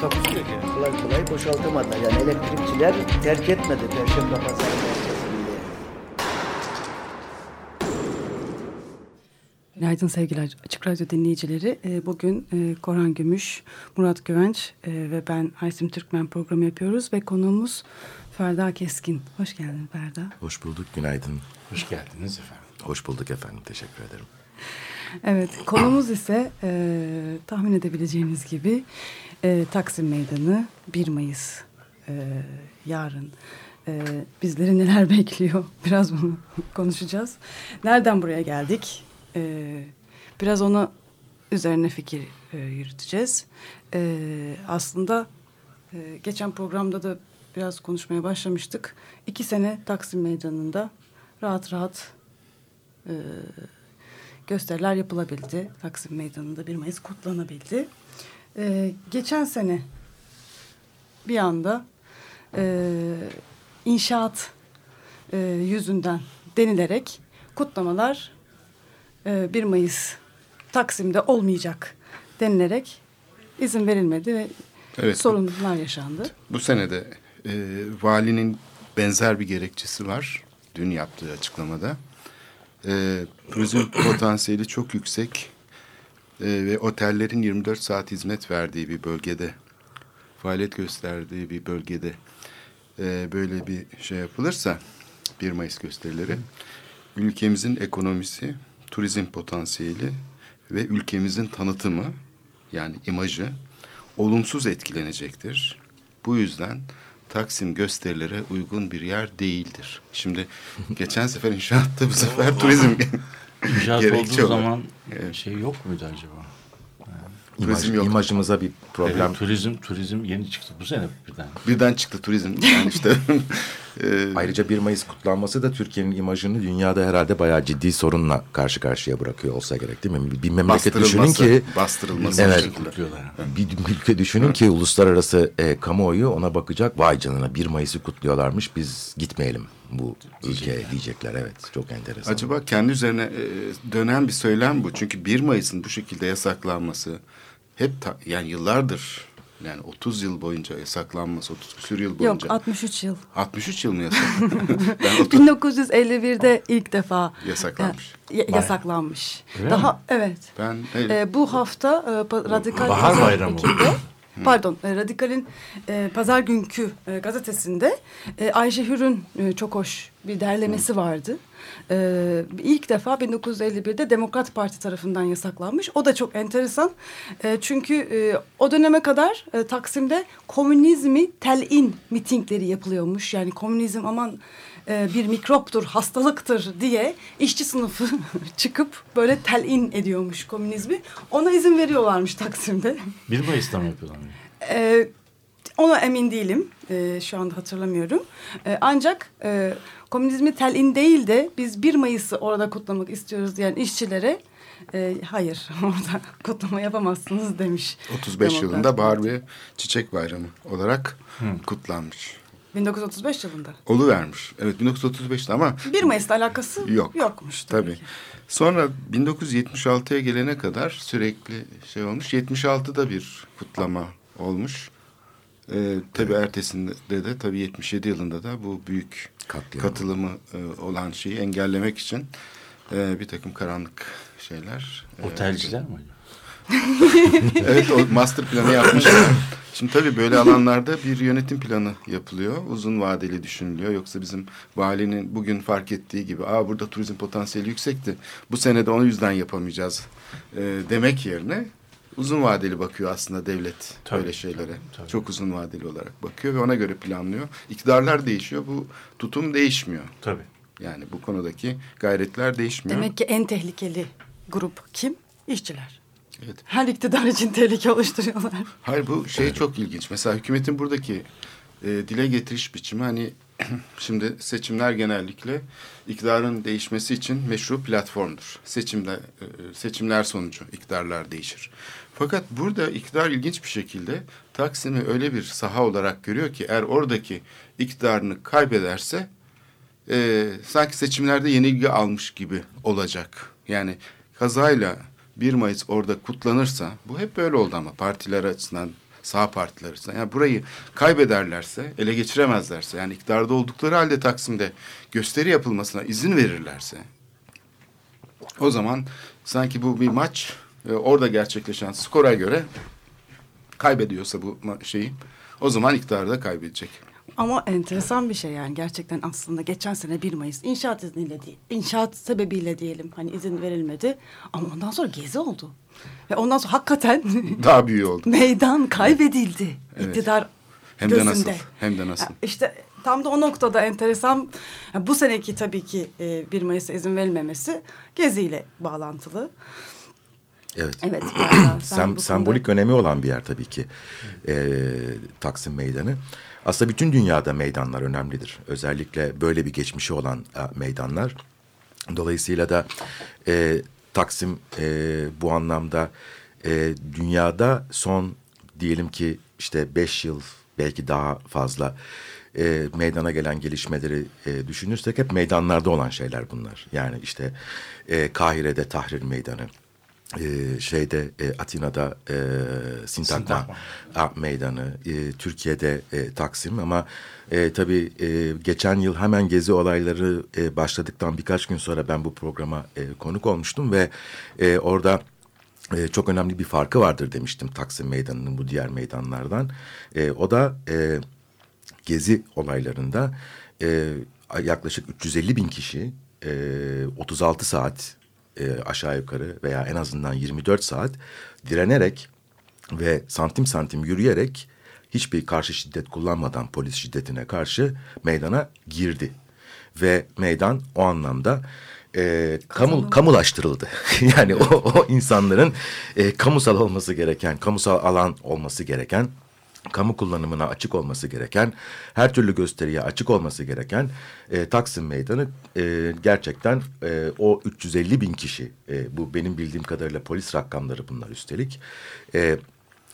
Takusuyor ki. Kolay kolay boşaltamadılar. Yani elektrikçiler terk etmedi Perşembe Pazarı merkezini. Günaydın sevgili Açık Radyo dinleyicileri. Ee, Bugün e, Korhan Gümüş, Murat Güvenç e, ve ben Aysim Türkmen programı yapıyoruz ve konuğumuz Ferda Keskin. Hoş geldin Ferda. Hoş bulduk, günaydın. Hoş geldiniz efendim. Hoş bulduk efendim, teşekkür ederim. Evet, konumuz ise e, tahmin edebileceğiniz gibi e, Taksim Meydanı 1 Mayıs e, yarın. E, bizleri neler bekliyor? Biraz bunu konuşacağız. Nereden buraya geldik? E, biraz ona üzerine fikir e, yürüteceğiz. E, aslında e, geçen programda da biraz konuşmaya başlamıştık. İki sene Taksim Meydanı'nda rahat rahat e, gösteriler yapılabildi. Taksim Meydanı'nda 1 Mayıs kutlanabildi. Ee, geçen sene bir anda e, inşaat e, yüzünden denilerek kutlamalar e, 1 Mayıs Taksim'de olmayacak denilerek izin verilmedi ve Evet. sorunlar yaşandı. Bu senede e, valinin benzer bir gerekçesi var. Dün yaptığı açıklamada. E, turizm potansiyeli çok yüksek e, ve otellerin 24 saat hizmet verdiği bir bölgede, faaliyet gösterdiği bir bölgede e, böyle bir şey yapılırsa 1 Mayıs gösterileri ülkemizin ekonomisi, turizm potansiyeli ve ülkemizin tanıtımı yani imajı olumsuz etkilenecektir. Bu yüzden Taksim gösterilere uygun bir yer değildir. Şimdi geçen sefer inşaatta bu sefer turizm İnşaat olduğu olarak. zaman Evet. şey yok muydu acaba? İmaj, Turizm yok. imajımıza bir problem. Evet, turizm turizm yeni çıktı bu sene birden. birden çıktı turizm. Yani işte e, Ayrıca 1 Mayıs kutlanması da Türkiye'nin imajını dünyada herhalde bayağı ciddi sorunla karşı karşıya bırakıyor olsa gerek değil mi? Bir memleket düşünün ki bastırılması Evet. bir ülke düşünün ki uluslararası e, kamuoyu ona bakacak. Vay canına 1 Mayıs'ı kutluyorlarmış biz gitmeyelim bu ülkeye diyecekler. Evet çok enteresan. Acaba kendi üzerine e, dönen bir söylem bu. Çünkü 1 Mayıs'ın bu şekilde yasaklanması hep ta- yani yıllardır yani 30 yıl boyunca yasaklanması, 30 küsur yıl Yok boyunca. 63 yıl. 63 yıl mı yasak? ben 30 1951'de ilk defa Yasaklanmış. e, ya- yasaklanmış. Öyle Daha mi? evet. ben E, bu hafta e, Radikal Bahar Bayramı. pardon e, Radikal'in e, Pazar günkü e, gazetesinde e, Ayşe Hür'ün e, çok hoş bir derlemesi vardı. E, ilk defa 1951'de Demokrat Parti tarafından yasaklanmış. O da çok enteresan. E, çünkü e, o döneme kadar e, Taksim'de komünizmi telin mitingleri yapılıyormuş. Yani komünizm aman e, bir mikroptur, hastalıktır diye işçi sınıfı çıkıp böyle telin ediyormuş komünizmi. Ona izin veriyorlarmış Taksim'de. 1 Mayıs'ta mı yapıyorlar? E, ona emin değilim. E, şu anda hatırlamıyorum. E, ancak e, komünizmi telin değil de biz 1 Mayıs'ı orada kutlamak istiyoruz diyen işçilere e, hayır orada kutlama yapamazsınız demiş. 35 Demokrat yılında Bahar ve Çiçek Bayramı olarak kutlanmış. 1935 yılında. Oluvermiş. Evet 1935'te ama 1 Mayıs'la alakası Yok. yokmuş tabii, Tabii. ki. Sonra 1976'ya gelene kadar sürekli şey olmuş. 76'da bir kutlama olmuş. Ee, tabii ertesinde de tabii 77 yılında da bu büyük Katliam. katılımı e, olan şeyi engellemek için e, bir takım karanlık şeyler. e, Otelciler mi? evet o master planı yapmışlar. Şimdi tabii böyle alanlarda bir yönetim planı yapılıyor. Uzun vadeli düşünülüyor. Yoksa bizim valinin bugün fark ettiği gibi Aa, burada turizm potansiyeli yüksekti. Bu sene de o yüzden yapamayacağız e, demek yerine uzun vadeli bakıyor aslında devlet Tabii, böyle şeylere. tabii, tabii. Çok uzun vadeli olarak bakıyor ve ona göre planlıyor. İktidarlar değişiyor. Bu tutum değişmiyor. Tabii. Yani bu konudaki gayretler değişmiyor. Demek ki en tehlikeli grup kim? İşçiler. Evet. Her iktidar için tehlike oluşturuyorlar. Hayır bu şey çok ilginç. Mesela hükümetin buradaki e, dile getiriş biçimi hani şimdi seçimler genellikle iktidarın değişmesi için meşru platformdur. Seçimler, e, seçimler sonucu iktidarlar değişir. Fakat burada iktidar ilginç bir şekilde Taksim'i öyle bir saha olarak görüyor ki eğer oradaki iktidarını kaybederse e, sanki seçimlerde yenilgi almış gibi olacak. Yani kazayla 1 Mayıs orada kutlanırsa bu hep böyle oldu ama partiler açısından sağ partiler açısından. Yani burayı kaybederlerse, ele geçiremezlerse yani iktidarda oldukları halde Taksim'de gösteri yapılmasına izin verirlerse o zaman sanki bu bir maç e, orada gerçekleşen skora göre kaybediyorsa bu şeyi o zaman iktidar da kaybedecek. Ama enteresan bir şey yani gerçekten aslında geçen sene 1 Mayıs inşaat izniyle değil, inşaat sebebiyle diyelim hani izin verilmedi ama ondan sonra gezi oldu. Ve ondan sonra hakikaten daha büyük oldu. meydan kaybedildi. Evet. İktidar hem gözünde. de nasıl? Hem de nasıl? İşte tam da o noktada enteresan bu seneki tabii ki 1 Mayıs'a izin verilmemesi geziyle bağlantılı. Evet. Evet. Sem sembolik önemi olan bir yer tabii ki e, Taksim Meydanı. Aslında bütün dünyada meydanlar önemlidir. Özellikle böyle bir geçmişi olan e, meydanlar. Dolayısıyla da e, Taksim e, bu anlamda e, dünyada son diyelim ki işte beş yıl belki daha fazla e, meydana gelen gelişmeleri e, düşünürsek hep meydanlarda olan şeyler bunlar. Yani işte e, Kahire'de Tahrir Meydanı, e, şeyde e, Atina'da e, Sintagma Meydanı, e, Türkiye'de e, Taksim ama e, tabii e, geçen yıl hemen gezi olayları e, başladıktan birkaç gün sonra ben bu programa e, konuk olmuştum ve e, orada e, çok önemli bir farkı vardır demiştim Taksim Meydanı'nın bu diğer meydanlardan. E, o da e, gezi olaylarında e, yaklaşık 350 bin kişi e, 36 saat e, aşağı yukarı veya en azından 24 saat direnerek ve santim santim yürüyerek hiçbir karşı şiddet kullanmadan polis şiddetine karşı meydana girdi. Ve meydan o anlamda e, kamu, kamulaştırıldı. yani o, o insanların e, kamusal olması gereken, kamusal alan olması gereken kamu kullanımına açık olması gereken, her türlü gösteriye açık olması gereken e, Taksim Meydanı e, gerçekten e, o 350 bin kişi, e, bu benim bildiğim kadarıyla polis rakamları bunlar üstelik, e,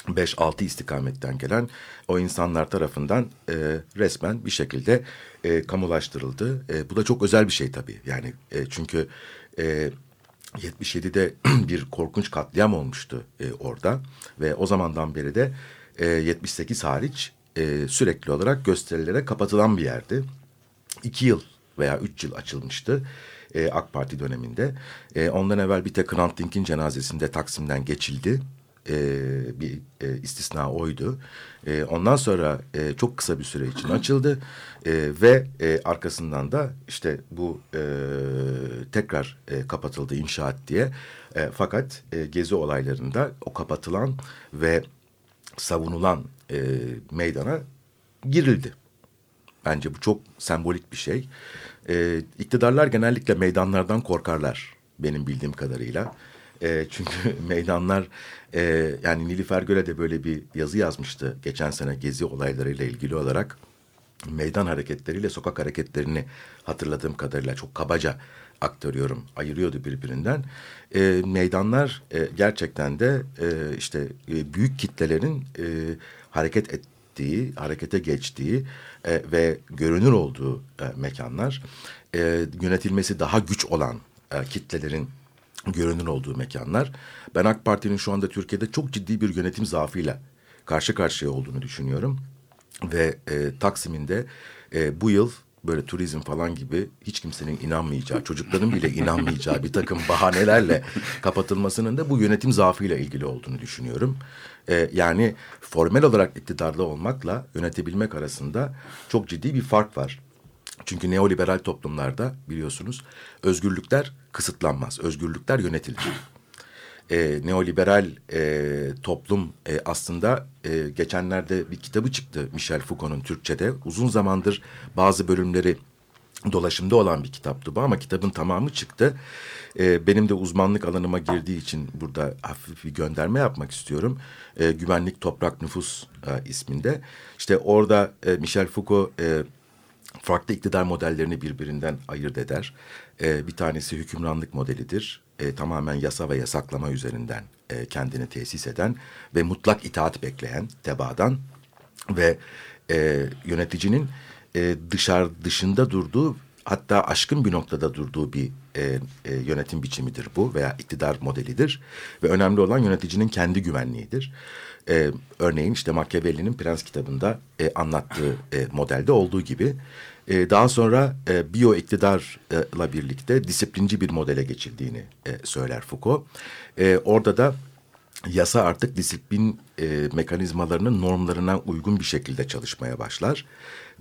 5-6 istikametten gelen o insanlar tarafından e, resmen bir şekilde e, kamulaştırıldı. E, bu da çok özel bir şey tabii. Yani e, çünkü e, 77'de bir korkunç katliam olmuştu e, orada ve o zamandan beri de e, 78 hariç e, sürekli olarak gösterilere kapatılan bir yerdi. İki yıl veya üç yıl açılmıştı e, AK Parti döneminde. E, ondan evvel bir tek Hrant Dink'in cenazesinde Taksim'den geçildi. E, bir e, istisna oydu. E, ondan sonra e, çok kısa bir süre için açıldı e, ve e, arkasından da işte bu e, tekrar e, kapatıldı inşaat diye. E, fakat e, gezi olaylarında o kapatılan ve savunulan e, meydana girildi. Bence bu çok sembolik bir şey. E, iktidarlar genellikle meydanlardan korkarlar benim bildiğim kadarıyla. E, çünkü meydanlar e, yani Nilüfer Göle de böyle bir yazı yazmıştı geçen sene gezi olaylarıyla ilgili olarak. Meydan hareketleriyle sokak hareketlerini hatırladığım kadarıyla çok kabaca aktarıyorum, ayırıyordu birbirinden. E, meydanlar e, gerçekten de e, işte e, büyük kitlelerin e, hareket ettiği, harekete geçtiği e, ve görünür olduğu e, mekanlar. E, yönetilmesi daha güç olan e, kitlelerin görünür olduğu mekanlar. Ben AK Parti'nin şu anda Türkiye'de çok ciddi bir yönetim zaafıyla karşı karşıya olduğunu düşünüyorum. Ve e, Taksim'in de e, bu yıl böyle turizm falan gibi hiç kimsenin inanmayacağı, çocukların bile inanmayacağı bir takım bahanelerle kapatılmasının da bu yönetim zaafıyla ilgili olduğunu düşünüyorum. Ee, yani formel olarak iktidarda olmakla yönetebilmek arasında çok ciddi bir fark var. Çünkü neoliberal toplumlarda biliyorsunuz özgürlükler kısıtlanmaz, özgürlükler yönetilir e, neoliberal e, toplum e, aslında e, geçenlerde bir kitabı çıktı Michel Foucault'un Türkçe'de. Uzun zamandır bazı bölümleri dolaşımda olan bir kitaptı bu ama kitabın tamamı çıktı. E, benim de uzmanlık alanıma girdiği için burada hafif bir gönderme yapmak istiyorum. E, Güvenlik Toprak Nüfus e, isminde. İşte orada e, Michel Foucault e, farklı iktidar modellerini birbirinden ayırt eder. E, bir tanesi hükümranlık modelidir. E, tamamen yasa ve yasaklama üzerinden e, kendini tesis eden ve mutlak itaat bekleyen tebaadan ve e, yöneticinin e, dışarı dışında durduğu hatta aşkın bir noktada durduğu bir e, e, yönetim biçimidir bu veya iktidar modelidir ve önemli olan yöneticinin kendi güvenliğidir. E, örneğin işte Machiavelli'nin Prens kitabında e, anlattığı e, modelde olduğu gibi e, daha sonra e, biyo iktidarla birlikte disiplinci bir modele geçildiğini e, söyler Foucault. E, orada da yasa artık disiplin e, mekanizmalarının normlarına uygun bir şekilde çalışmaya başlar.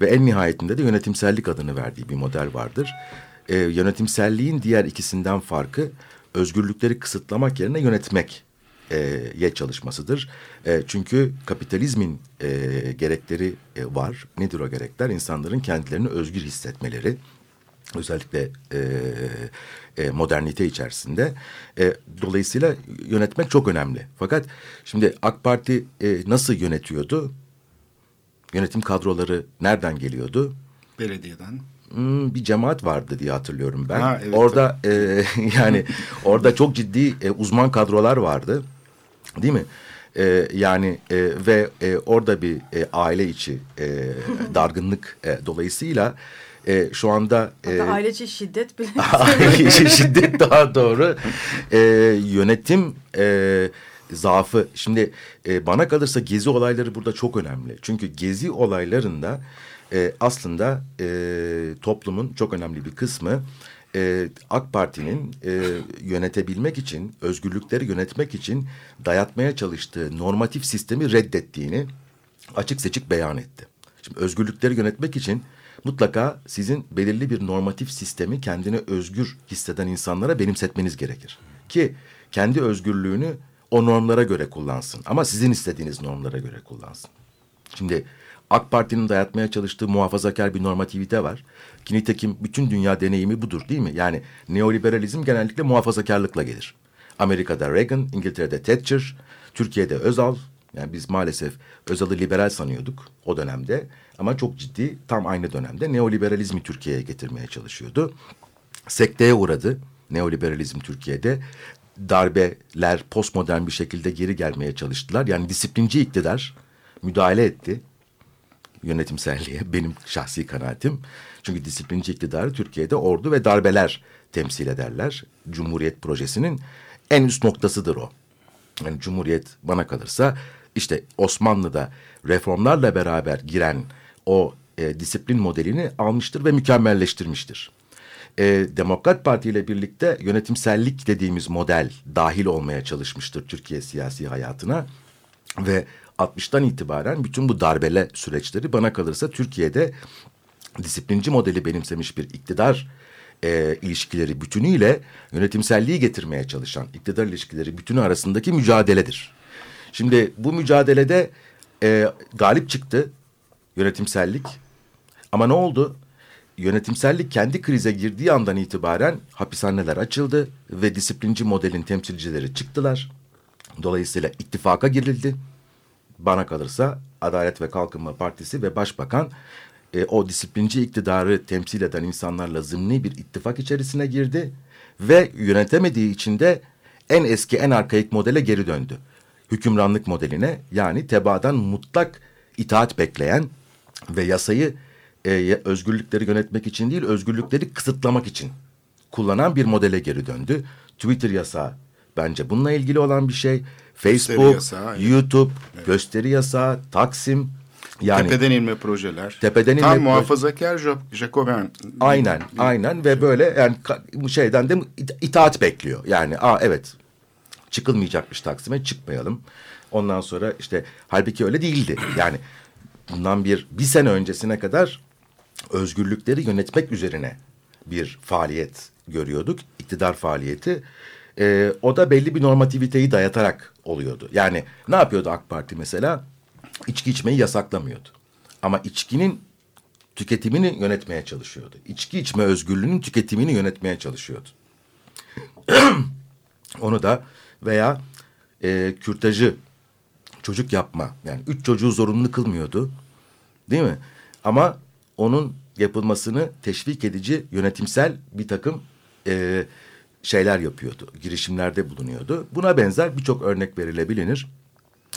Ve en nihayetinde de yönetimsellik adını verdiği bir model vardır. E, yönetimselliğin diğer ikisinden farkı özgürlükleri kısıtlamak yerine yönetmek ye çalışmasıdır. E, çünkü kapitalizmin e, gerekleri e, var. Nedir o gerekler? İnsanların kendilerini özgür hissetmeleri. Özellikle e, e, modernite içerisinde. E, dolayısıyla yönetmek çok önemli. Fakat şimdi AK Parti e, nasıl yönetiyordu? Yönetim kadroları nereden geliyordu? Belediyeden. Hmm, bir cemaat vardı diye hatırlıyorum ben. Ha, evet, orada e, yani orada çok ciddi e, uzman kadrolar vardı. Değil mi? E, yani e, ve e, orada bir e, aile içi e, dargınlık e, dolayısıyla e, şu anda Hatta e, aile içi şiddet bile. aile içi şiddet daha doğru e, yönetim e, zaafı. Şimdi e, bana kalırsa gezi olayları burada çok önemli. Çünkü gezi olaylarında e, aslında e, toplumun çok önemli bir kısmı e, AK Parti'nin e, yönetebilmek için, özgürlükleri yönetmek için dayatmaya çalıştığı normatif sistemi reddettiğini açık seçik beyan etti. Şimdi özgürlükleri yönetmek için mutlaka sizin belirli bir normatif sistemi kendine özgür hisseden insanlara benimsetmeniz gerekir. Ki kendi özgürlüğünü o normlara göre kullansın ama sizin istediğiniz normlara göre kullansın. Şimdi AK Parti'nin dayatmaya çalıştığı muhafazakar bir normativite var. Ki bütün dünya deneyimi budur değil mi? Yani neoliberalizm genellikle muhafazakarlıkla gelir. Amerika'da Reagan, İngiltere'de Thatcher, Türkiye'de Özal. Yani biz maalesef Özal'ı liberal sanıyorduk o dönemde. Ama çok ciddi tam aynı dönemde neoliberalizmi Türkiye'ye getirmeye çalışıyordu. Sekteye uğradı neoliberalizm Türkiye'de. Darbeler postmodern bir şekilde geri gelmeye çalıştılar. Yani disiplinci iktidar müdahale etti yönetimselliğe benim şahsi kanaatim. Çünkü disiplinci iktidarı Türkiye'de ordu ve darbeler temsil ederler. Cumhuriyet projesinin en üst noktasıdır o. Yani Cumhuriyet bana kalırsa işte Osmanlı'da reformlarla beraber giren o e, disiplin modelini almıştır ve mükemmelleştirmiştir. E, Demokrat Parti ile birlikte yönetimsellik dediğimiz model dahil olmaya çalışmıştır Türkiye siyasi hayatına ve 60'tan itibaren bütün bu darbele süreçleri bana kalırsa Türkiye'de disiplinci modeli benimsemiş bir iktidar e, ilişkileri bütünüyle yönetimselliği getirmeye çalışan iktidar ilişkileri bütünü arasındaki mücadeledir. Şimdi bu mücadelede e, galip çıktı yönetimsellik ama ne oldu? Yönetimsellik kendi krize girdiği andan itibaren hapishaneler açıldı ve disiplinci modelin temsilcileri çıktılar. Dolayısıyla ittifaka girildi bana kalırsa Adalet ve Kalkınma Partisi ve Başbakan e, o disiplinci iktidarı temsil eden insanlarla zımni bir ittifak içerisine girdi ve yönetemediği için de en eski en arkaik modele geri döndü. Hükümranlık modeline yani tebaadan mutlak itaat bekleyen ve yasayı e, özgürlükleri yönetmek için değil özgürlükleri kısıtlamak için kullanan bir modele geri döndü. Twitter yasağı bence bununla ilgili olan bir şey. Facebook, yasağı, evet. YouTube, gösteri yasağı, Taksim. Yani tepeden inme projeler. Tepeden inme Tam muhafazakar Jacobin. aynen, aynen ve böyle yani şeyden de ita- itaat bekliyor. Yani aa evet çıkılmayacakmış Taksim'e çıkmayalım. Ondan sonra işte halbuki öyle değildi. Yani bundan bir bir sene öncesine kadar özgürlükleri yönetmek üzerine bir faaliyet görüyorduk. iktidar faaliyeti. Ee, o da belli bir normativiteyi dayatarak oluyordu. Yani ne yapıyordu AK Parti mesela? İçki içmeyi yasaklamıyordu. Ama içkinin tüketimini yönetmeye çalışıyordu. İçki içme özgürlüğünün tüketimini yönetmeye çalışıyordu. Onu da veya e, kürtajı çocuk yapma yani üç çocuğu zorunlu kılmıyordu değil mi? Ama onun yapılmasını teşvik edici yönetimsel bir takım e, şeyler yapıyordu. Girişimlerde bulunuyordu. Buna benzer birçok örnek verilebilir.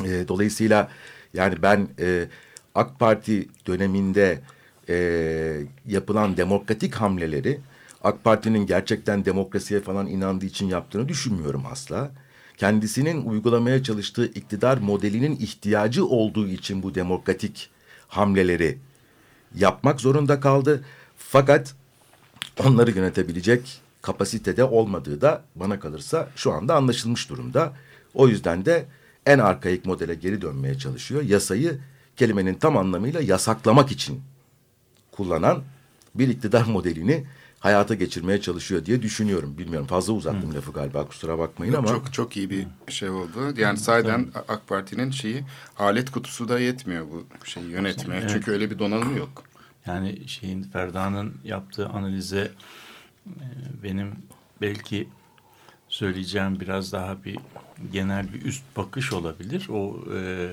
E, dolayısıyla yani ben e, AK Parti döneminde e, yapılan demokratik hamleleri AK Parti'nin gerçekten demokrasiye falan inandığı için yaptığını düşünmüyorum asla. Kendisinin uygulamaya çalıştığı iktidar modelinin ihtiyacı olduğu için bu demokratik hamleleri yapmak zorunda kaldı. Fakat onları yönetebilecek kapasitede olmadığı da bana kalırsa şu anda anlaşılmış durumda. O yüzden de en arkaik modele geri dönmeye çalışıyor. Yasayı kelimenin tam anlamıyla yasaklamak için kullanan bir iktidar modelini hayata geçirmeye çalışıyor diye düşünüyorum. Bilmiyorum fazla uzattım Hı. lafı galiba kusura bakmayın ama. Çok çok iyi bir şey oldu. Yani sayeden AK Parti'nin şeyi alet kutusu da yetmiyor bu şeyi yönetmeye. Evet. Çünkü öyle bir donanım yok. Yani şeyin Ferda'nın yaptığı analize benim belki söyleyeceğim biraz daha bir genel bir üst bakış olabilir. O e,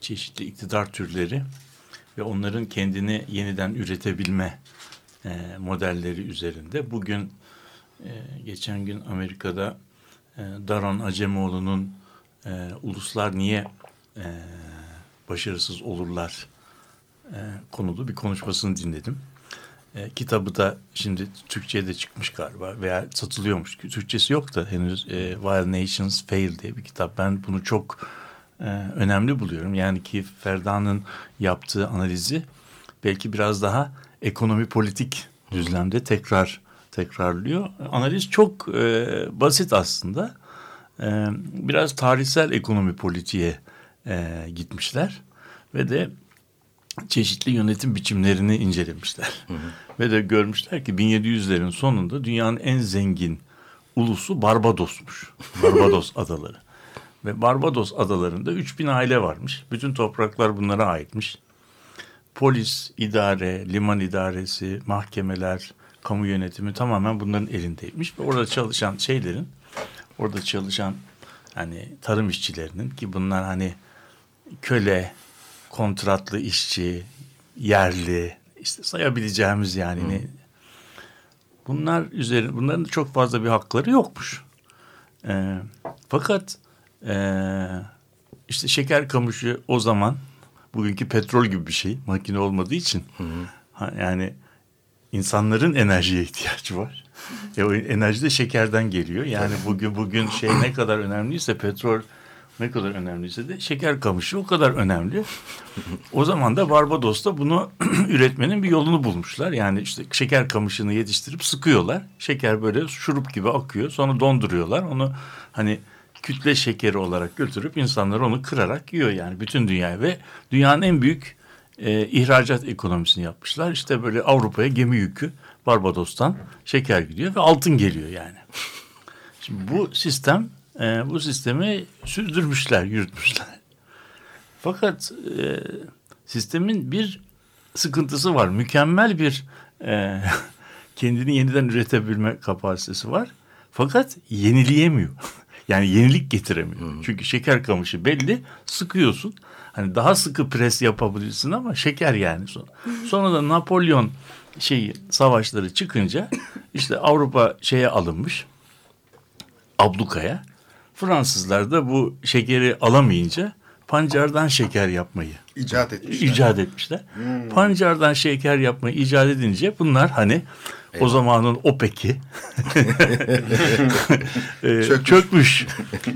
çeşitli iktidar türleri ve onların kendini yeniden üretebilme e, modelleri üzerinde. Bugün e, geçen gün Amerika'da e, Daron Acemoğlu'nun uluslar niye başarısız olurlar konulu bir konuşmasını dinledim. E, kitabı da şimdi Türkçe'ye de çıkmış galiba veya satılıyormuş. Türkçesi yok da henüz e, While Nations Fail diye bir kitap. Ben bunu çok e, önemli buluyorum. Yani ki Ferda'nın yaptığı analizi belki biraz daha ekonomi politik düzlemde tekrar tekrarlıyor. Analiz çok e, basit aslında. E, biraz tarihsel ekonomi politiğe e, gitmişler ve de çeşitli yönetim biçimlerini incelemişler. Hı hı. Ve de görmüşler ki 1700'lerin sonunda dünyanın en zengin ulusu Barbados'muş. Barbados adaları. Ve Barbados adalarında 3000 aile varmış. Bütün topraklar bunlara aitmiş. Polis, idare, liman idaresi, mahkemeler, kamu yönetimi tamamen bunların elindeymiş. Ve orada çalışan şeylerin, orada çalışan hani tarım işçilerinin ki bunlar hani köle, kontratlı işçi, yerli, işte sayabileceğimiz yani. Hmm. Bunlar üzerine bunların çok fazla bir hakları yokmuş. Ee, fakat ee, işte şeker kamışı o zaman bugünkü petrol gibi bir şey. Makine olmadığı için. Hı hı. yani insanların enerjiye ihtiyacı var. e o enerji de şekerden geliyor. Yani bugün bugün şey ne kadar önemliyse petrol ne kadar önemliyse de şeker kamışı o kadar önemli. O zaman da Barbados'ta bunu üretmenin bir yolunu bulmuşlar. Yani işte şeker kamışını yetiştirip sıkıyorlar. Şeker böyle şurup gibi akıyor. Sonra donduruyorlar. Onu hani kütle şekeri olarak götürüp insanlar onu kırarak yiyor yani bütün dünyaya ve dünyanın en büyük e, ihracat ekonomisini yapmışlar. İşte böyle Avrupa'ya gemi yükü Barbados'tan şeker gidiyor ve altın geliyor yani. Şimdi bu sistem e, bu sistemi sürdürmüşler, yürütmüşler. Fakat e, sistemin bir sıkıntısı var. Mükemmel bir e, kendini yeniden üretebilme kapasitesi var. Fakat yenileyemiyor. Yani yenilik getiremiyor. Hı. Çünkü şeker kamışı belli sıkıyorsun. Hani daha sıkı pres yapabilirsin ama şeker yani sonra. Sonra da Napolyon şeyi savaşları çıkınca işte Avrupa şeye alınmış. Ablukaya. Fransızlar da bu şekeri alamayınca pancardan şeker yapmayı icat etmişler. İcat etmişler. Hmm. Pancardan şeker yapmayı icat edince bunlar hani Eyvallah. O zamanın OPEC'i e, çökmüş. çökmüş.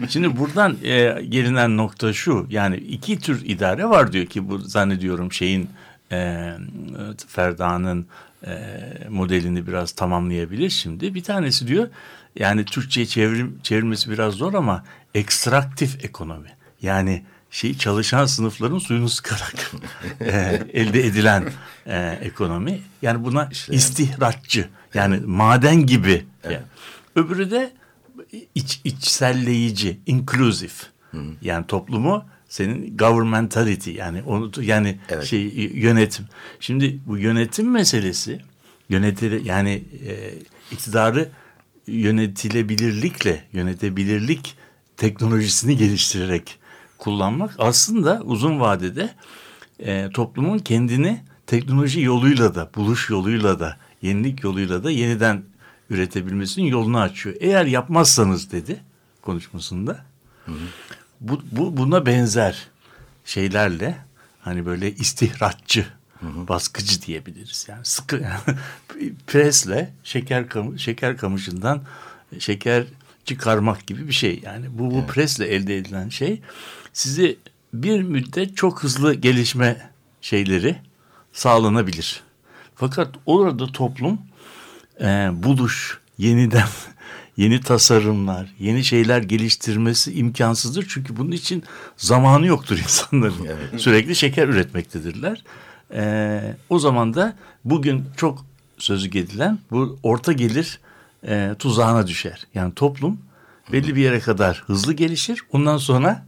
Şimdi buradan e, gelinen nokta şu. Yani iki tür idare var diyor ki bu zannediyorum şeyin e, Ferda'nın e, modelini biraz tamamlayabilir şimdi. Bir tanesi diyor yani Türkçe'ye çevrim, çevirmesi biraz zor ama ekstraktif ekonomi. Yani şey çalışan sınıfların suyunu sıkarak e, elde edilen e, ekonomi. Yani buna işte istihratçı yani maden gibi. Evet. Yani. Öbürü de iç, içselleyici, inclusive. Hı. Yani toplumu senin governmentality yani onu yani Evet. şey yönetim. Şimdi bu yönetim meselesi yönetili yani e, iktidarı yönetilebilirlikle yönetebilirlik teknolojisini geliştirerek kullanmak aslında uzun vadede e, toplumun kendini teknoloji yoluyla da buluş yoluyla da yenilik yoluyla da yeniden üretebilmesinin yolunu açıyor. Eğer yapmazsanız dedi konuşmasında bu, bu buna benzer şeylerle hani böyle istihratçı baskıcı diyebiliriz yani sıkı yani presle şeker kamu, şeker kamışından şeker çıkarmak gibi bir şey yani bu, bu presle elde edilen şey sizi bir müddet çok hızlı gelişme şeyleri sağlanabilir. Fakat orada toplum e, buluş, yeniden yeni tasarımlar, yeni şeyler geliştirmesi imkansızdır. Çünkü bunun için zamanı yoktur insanların. Sürekli şeker üretmektedirler. E, o zaman da bugün çok sözü edilen bu orta gelir e, tuzağına düşer. Yani toplum belli bir yere kadar hızlı gelişir. Ondan sonra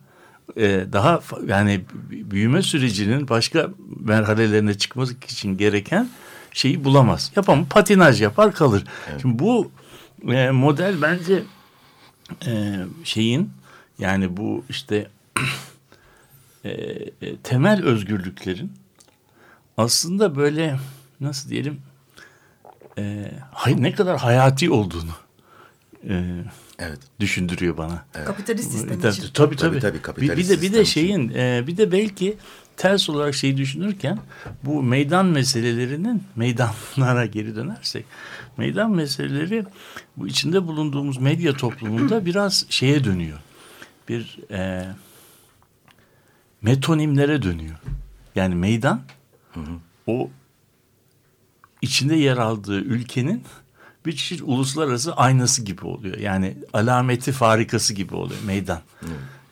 e, daha yani büyüme sürecinin başka merhalelerine çıkması için gereken şeyi bulamaz. Yapamam patinaj yapar kalır. Şimdi bu e, model bence e, şeyin yani bu işte e, e, temel özgürlüklerin aslında böyle nasıl diyelim e, hay- ne kadar hayati olduğunu e, Evet. düşündürüyor bana. Kapitalist sistem Tabii için. tabii. Tabii, tabii. tabii, bir, kapitalist bir de bir de şeyin e, bir de belki ters olarak şeyi düşünürken bu meydan meselelerinin meydanlara geri dönersek meydan meseleleri bu içinde bulunduğumuz medya toplumunda biraz şeye dönüyor. Bir e, metonimlere dönüyor. Yani meydan o içinde yer aldığı ülkenin bir çeşit uluslararası aynası gibi oluyor. Yani alameti farikası gibi oluyor meydan.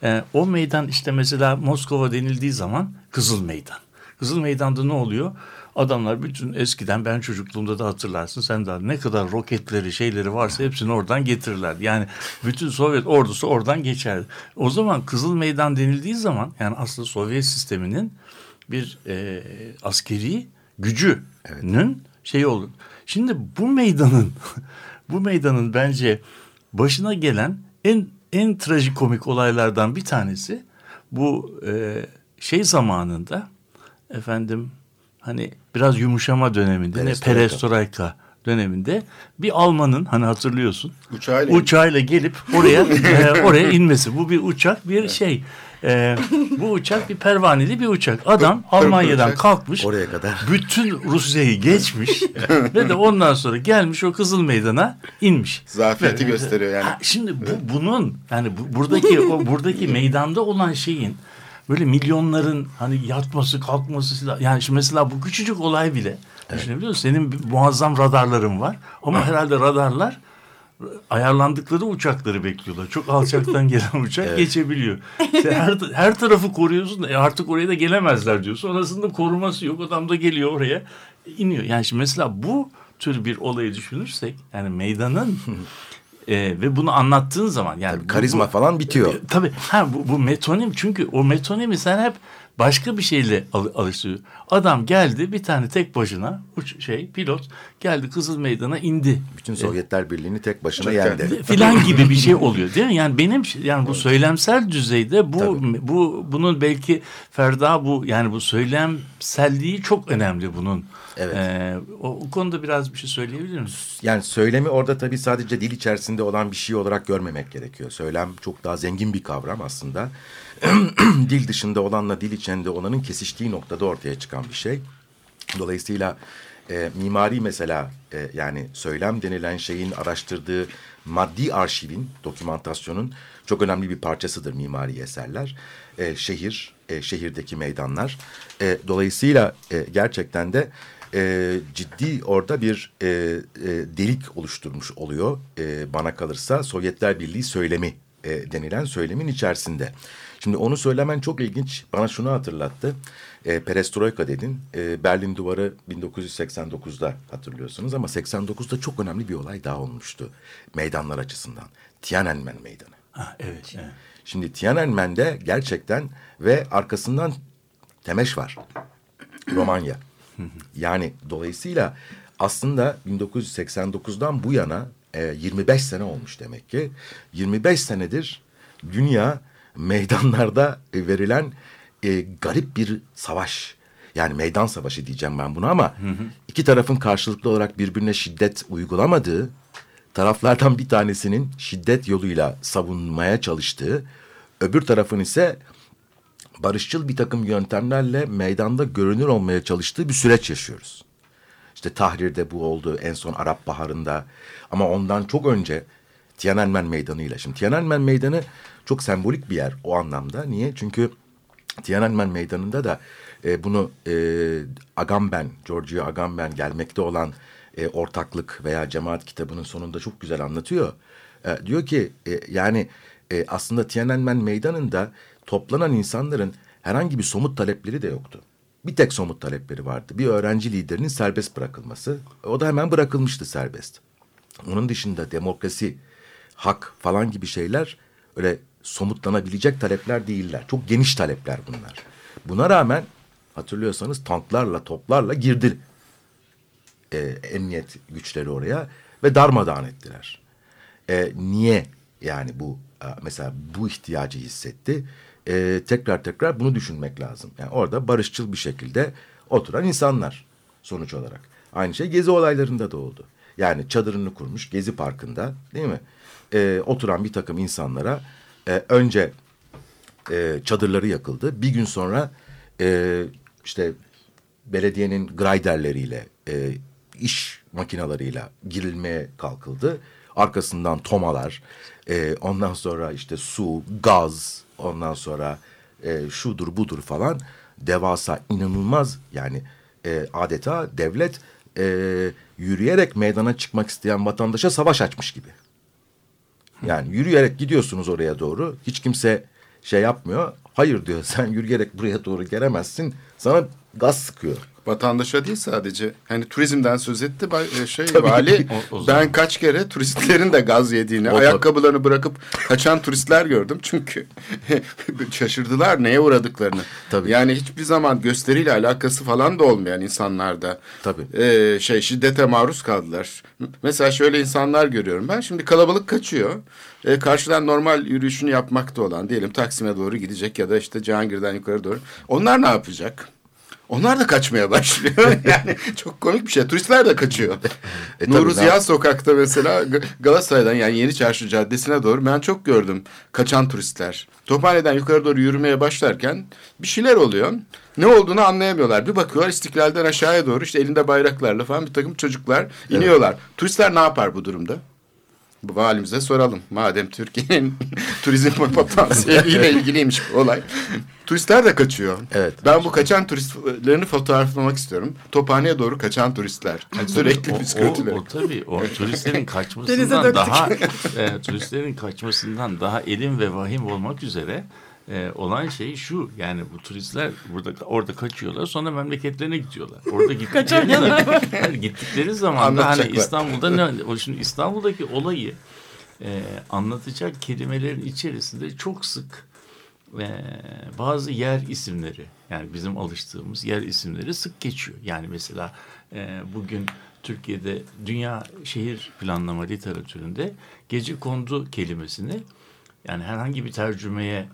Ee, o meydan işte mesela Moskova denildiği zaman Kızıl Meydan. Kızıl Meydan'da ne oluyor? Adamlar bütün eskiden ben çocukluğumda da hatırlarsın sen de ne kadar roketleri şeyleri varsa hepsini oradan getirirler. Yani bütün Sovyet ordusu oradan geçerdi. O zaman Kızıl Meydan denildiği zaman yani aslında Sovyet sisteminin bir e, askeri gücünün şeyi olur. Şimdi bu meydanın bu meydanın bence başına gelen en en trajikomik olaylardan bir tanesi bu e, şey zamanında efendim hani biraz yumuşama döneminde ne Perestroika. perestroika döneminde bir Almanın hani hatırlıyorsun Uçağıyla uçağıyla gelip oraya e, oraya inmesi. Bu bir uçak bir şey. E, bu uçak bir pervaneli bir uçak. Adam Almanya'dan uçak. kalkmış. Oraya kadar. Bütün Rusya'yı geçmiş ve de ondan sonra gelmiş o Kızıl Meydan'a inmiş. Zafiyeti Ve- gösteriyor yani. Ha, şimdi bu, bunun yani bu, buradaki o buradaki meydanda olan şeyin böyle milyonların hani yatması kalkması yani şimdi mesela bu küçücük olay bile düşünebiliyor musun? Senin muazzam radarların var ama herhalde radarlar ayarlandıkları uçakları bekliyorlar. Çok alçaktan gelen uçak geçebiliyor. Sen her, her tarafı koruyorsun da e artık oraya da gelemezler diyorsun. Sonrasında koruması yok. Adam da geliyor oraya iniyor. Yani şimdi mesela bu tür bir olayı düşünürsek yani meydanın e, ve bunu anlattığın zaman yani bu- Karizma bu- falan bitiyor. e, Tabii ha bu, bu metonim çünkü o metonimi sen hep başka bir şeyle al, alıştırıyor. Adam geldi bir tane tek başına uç, şey pilot geldi Kızıl Meydan'a indi. Bütün Sovyetler Birliği'ni tek başına yendi. filan gibi bir şey oluyor değil mi? Yani benim yani bu söylemsel düzeyde bu Tabii. bu bunun belki Ferda bu yani bu söylemselliği çok önemli bunun. Evet. Ee, o, o konuda biraz bir şey söyleyebilir misin? Yani söylemi orada tabii sadece dil içerisinde olan bir şey olarak görmemek gerekiyor. Söylem çok daha zengin bir kavram aslında. dil dışında olanla dil içinde olanın kesiştiği noktada ortaya çıkan bir şey. Dolayısıyla e, mimari mesela e, yani söylem denilen şeyin araştırdığı maddi arşivin, dokümantasyonun çok önemli bir parçasıdır mimari eserler. E, şehir, e, şehirdeki meydanlar. E, dolayısıyla e, gerçekten de e, ciddi orada bir e, e, delik oluşturmuş oluyor. E, bana kalırsa Sovyetler Birliği söylemi e, denilen söylemin içerisinde. Şimdi onu söylemen çok ilginç. Bana şunu hatırlattı. E, Perestroika dedin. E, Berlin Duvarı 1989'da hatırlıyorsunuz ama 89'da çok önemli bir olay daha olmuştu. Meydanlar açısından. Tiananmen Meydanı. Ha, evet, evet. Şimdi Tiananmen'de gerçekten ve arkasından Temeş var. Romanya. Yani dolayısıyla aslında 1989'dan bu yana e, 25 sene olmuş demek ki. 25 senedir dünya meydanlarda e, verilen e, garip bir savaş. Yani meydan savaşı diyeceğim ben buna ama iki tarafın karşılıklı olarak birbirine şiddet uygulamadığı, taraflardan bir tanesinin şiddet yoluyla savunmaya çalıştığı, öbür tarafın ise barışçıl bir takım yöntemlerle meydanda görünür olmaya çalıştığı bir süreç yaşıyoruz. İşte Tahrir'de bu oldu en son Arap Baharı'nda ama ondan çok önce Tiananmen Meydanı'yla. Şimdi Tiananmen Meydanı çok sembolik bir yer o anlamda. Niye? Çünkü Tiananmen Meydanı'nda da e, bunu e, Agamben, Giorgio Agamben gelmekte olan e, ortaklık veya cemaat kitabının sonunda çok güzel anlatıyor. E, diyor ki e, yani e, aslında Tiananmen Meydanı'nda toplanan insanların herhangi bir somut talepleri de yoktu. Bir tek somut talepleri vardı. Bir öğrenci liderinin serbest bırakılması. O da hemen bırakılmıştı serbest. Onun dışında demokrasi, hak falan gibi şeyler öyle somutlanabilecek talepler değiller. Çok geniş talepler bunlar. Buna rağmen hatırlıyorsanız tanklarla, toplarla girdi e, emniyet güçleri oraya ve darmadağın ettiler. E, niye yani bu e, mesela bu ihtiyacı hissetti? E, tekrar tekrar bunu düşünmek lazım. Yani orada barışçıl bir şekilde oturan insanlar sonuç olarak. Aynı şey Gezi olaylarında da oldu. Yani çadırını kurmuş Gezi Parkı'nda değil mi? E, oturan bir takım insanlara e, önce e, çadırları yakıldı. Bir gün sonra e, işte belediyenin grayderleriyle, e, iş makinalarıyla girilmeye kalkıldı. Arkasından tomalar, e, ondan sonra işte su, gaz, ondan sonra e, şudur budur falan devasa, inanılmaz yani e, adeta devlet e, yürüyerek meydana çıkmak isteyen vatandaşa savaş açmış gibi. Yani yürüyerek gidiyorsunuz oraya doğru. Hiç kimse şey yapmıyor. Hayır diyor sen yürüyerek buraya doğru gelemezsin. Sana gaz sıkıyor. Vatandaşa değil sadece. Hani turizmden söz etti e, şey vali. O- o zaman. ben kaç kere turistlerin de gaz yediğini, O da- ayakkabılarını bırakıp kaçan turistler gördüm. Çünkü şaşırdılar neye uğradıklarını. Tabii. Yani hiçbir zaman gösteriyle alakası falan da olmayan insanlarda Tabii. e, şey şiddete maruz kaldılar. Mesela şöyle insanlar görüyorum ben. Şimdi kalabalık kaçıyor. E, karşıdan normal yürüyüşünü yapmakta olan diyelim Taksim'e doğru gidecek ya da işte Cihangir'den yukarı doğru. Onlar ne yapacak? Onlar da kaçmaya başlıyor. yani çok komik bir şey. Turistler de kaçıyor. E, Nuru Ziya yap- sokakta mesela Galatasaray'dan yani Yeni Çarşı Caddesi'ne doğru ben çok gördüm kaçan turistler. Tophane'den yukarı doğru yürümeye başlarken bir şeyler oluyor. Ne olduğunu anlayamıyorlar. Bir bakıyorlar İstiklal'den aşağıya doğru işte elinde bayraklarla falan bir takım çocuklar iniyorlar. Turistler ne yapar bu durumda? Bu valimize soralım. Madem Türkiye'nin turizm potansiyeliyle ilgiliymiş bu olay. Turistler de kaçıyor. Evet. Ben bu kaçan turistlerini fotoğraflamak istiyorum. Tophane'ye doğru kaçan turistler. Sürekli o, püskürtüler. o, o tabii o turistlerin Denize kaçmasından daha e, turistlerin kaçmasından daha elim ve vahim olmak üzere e, olan şey şu yani bu turistler burada orada kaçıyorlar sonra memleketlerine gidiyorlar. Orada gittikleri, yani gittikleri zaman da hani. İstanbul'da ne o şimdi İstanbul'daki olayı e, anlatacak kelimelerin içerisinde çok sık e, bazı yer isimleri yani bizim alıştığımız yer isimleri sık geçiyor. Yani mesela e, bugün Türkiye'de dünya şehir planlama literatüründe gece kondu kelimesini yani herhangi bir tercümeye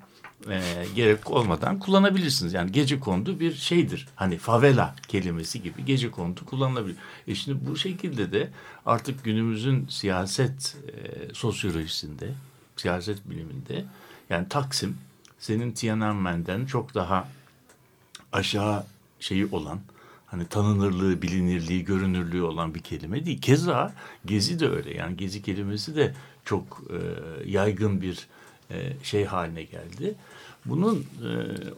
e, gerek olmadan kullanabilirsiniz. Yani gece kondu bir şeydir. Hani favela kelimesi gibi gece kondu kullanılabilir. E şimdi bu şekilde de artık günümüzün siyaset e, sosyolojisinde, siyaset biliminde yani Taksim senin Tiananmen'den çok daha aşağı şeyi olan hani tanınırlığı, bilinirliği, görünürlüğü olan bir kelime değil. Keza gezi de öyle. Yani gezi kelimesi de çok e, yaygın bir şey haline geldi. Bunun e,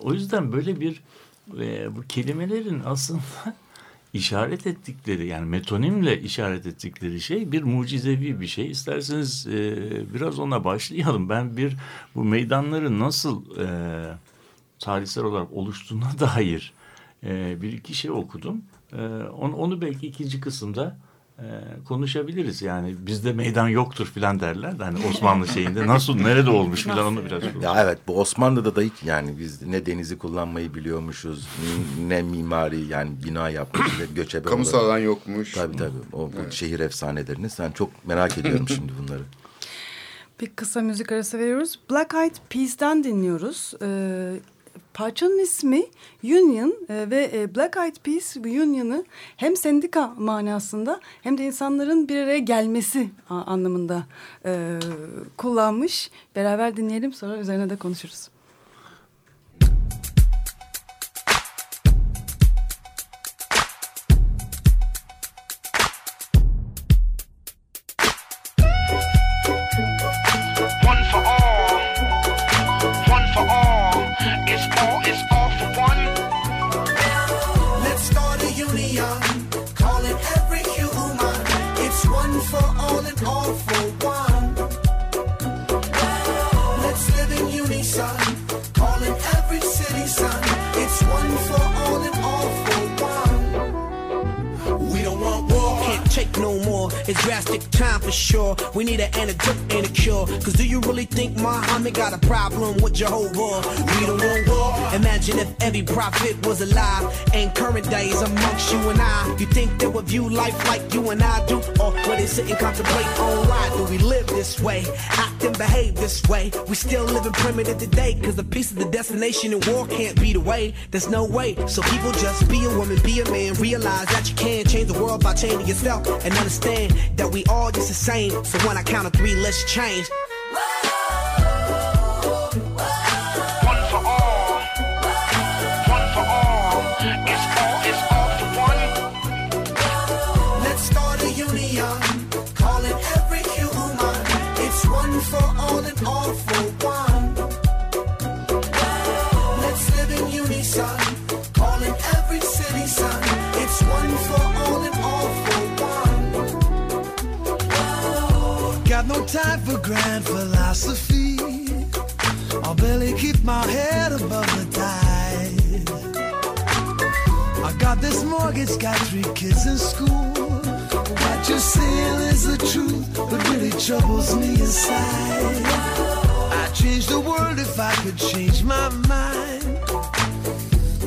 o yüzden böyle bir e, bu kelimelerin aslında işaret ettikleri yani metonimle işaret ettikleri şey bir mucizevi bir şey. İsterseniz e, biraz ona başlayalım. Ben bir bu meydanların nasıl e, tarihsel olarak oluştuğuna dair e, bir iki şey okudum. E, onu belki ikinci kısımda e, konuşabiliriz. Yani bizde meydan yoktur filan derler. de Hani Osmanlı şeyinde nasıl nerede olmuş filan onu biraz konuşalım. Ya evet bu Osmanlı'da da hiç yani biz ne denizi kullanmayı biliyormuşuz ne mimari yani bina yapmışız ve göçebe Kamusal olarak. alan yokmuş. Tabii tabii o bu şehir efsanelerini sen çok merak ediyorum şimdi bunları. Bir kısa müzik arası veriyoruz. Black Eyed Peas'ten dinliyoruz. Ee, parçanın ismi Union e, ve e, Black Eyed Peas Union'ı hem sendika manasında hem de insanların bir araya gelmesi anlamında e, kullanmış. Beraber dinleyelim sonra üzerine de konuşuruz. It's cold. It's drastic time for sure. We need an antidote and a cure. Cause do you really think Muhammad got a problem with Jehovah? We don't want war. Imagine if every prophet was alive. And current days amongst you and I. You think they would view life like you and I do? Or would they sit and contemplate on why do we live this way? Act and behave this way. We still living primitive today. Cause the peace of the destination and war can't be the way. There's no way. So people just be a woman, be a man. Realize that you can change the world by changing yourself. And understand that we all just the same. So when I count to three, let's change. Grand philosophy. I'll barely keep my head above the tide. I got this mortgage, got three kids in school. What you're saying is the truth, but really troubles me inside. I'd change the world if I could change my mind.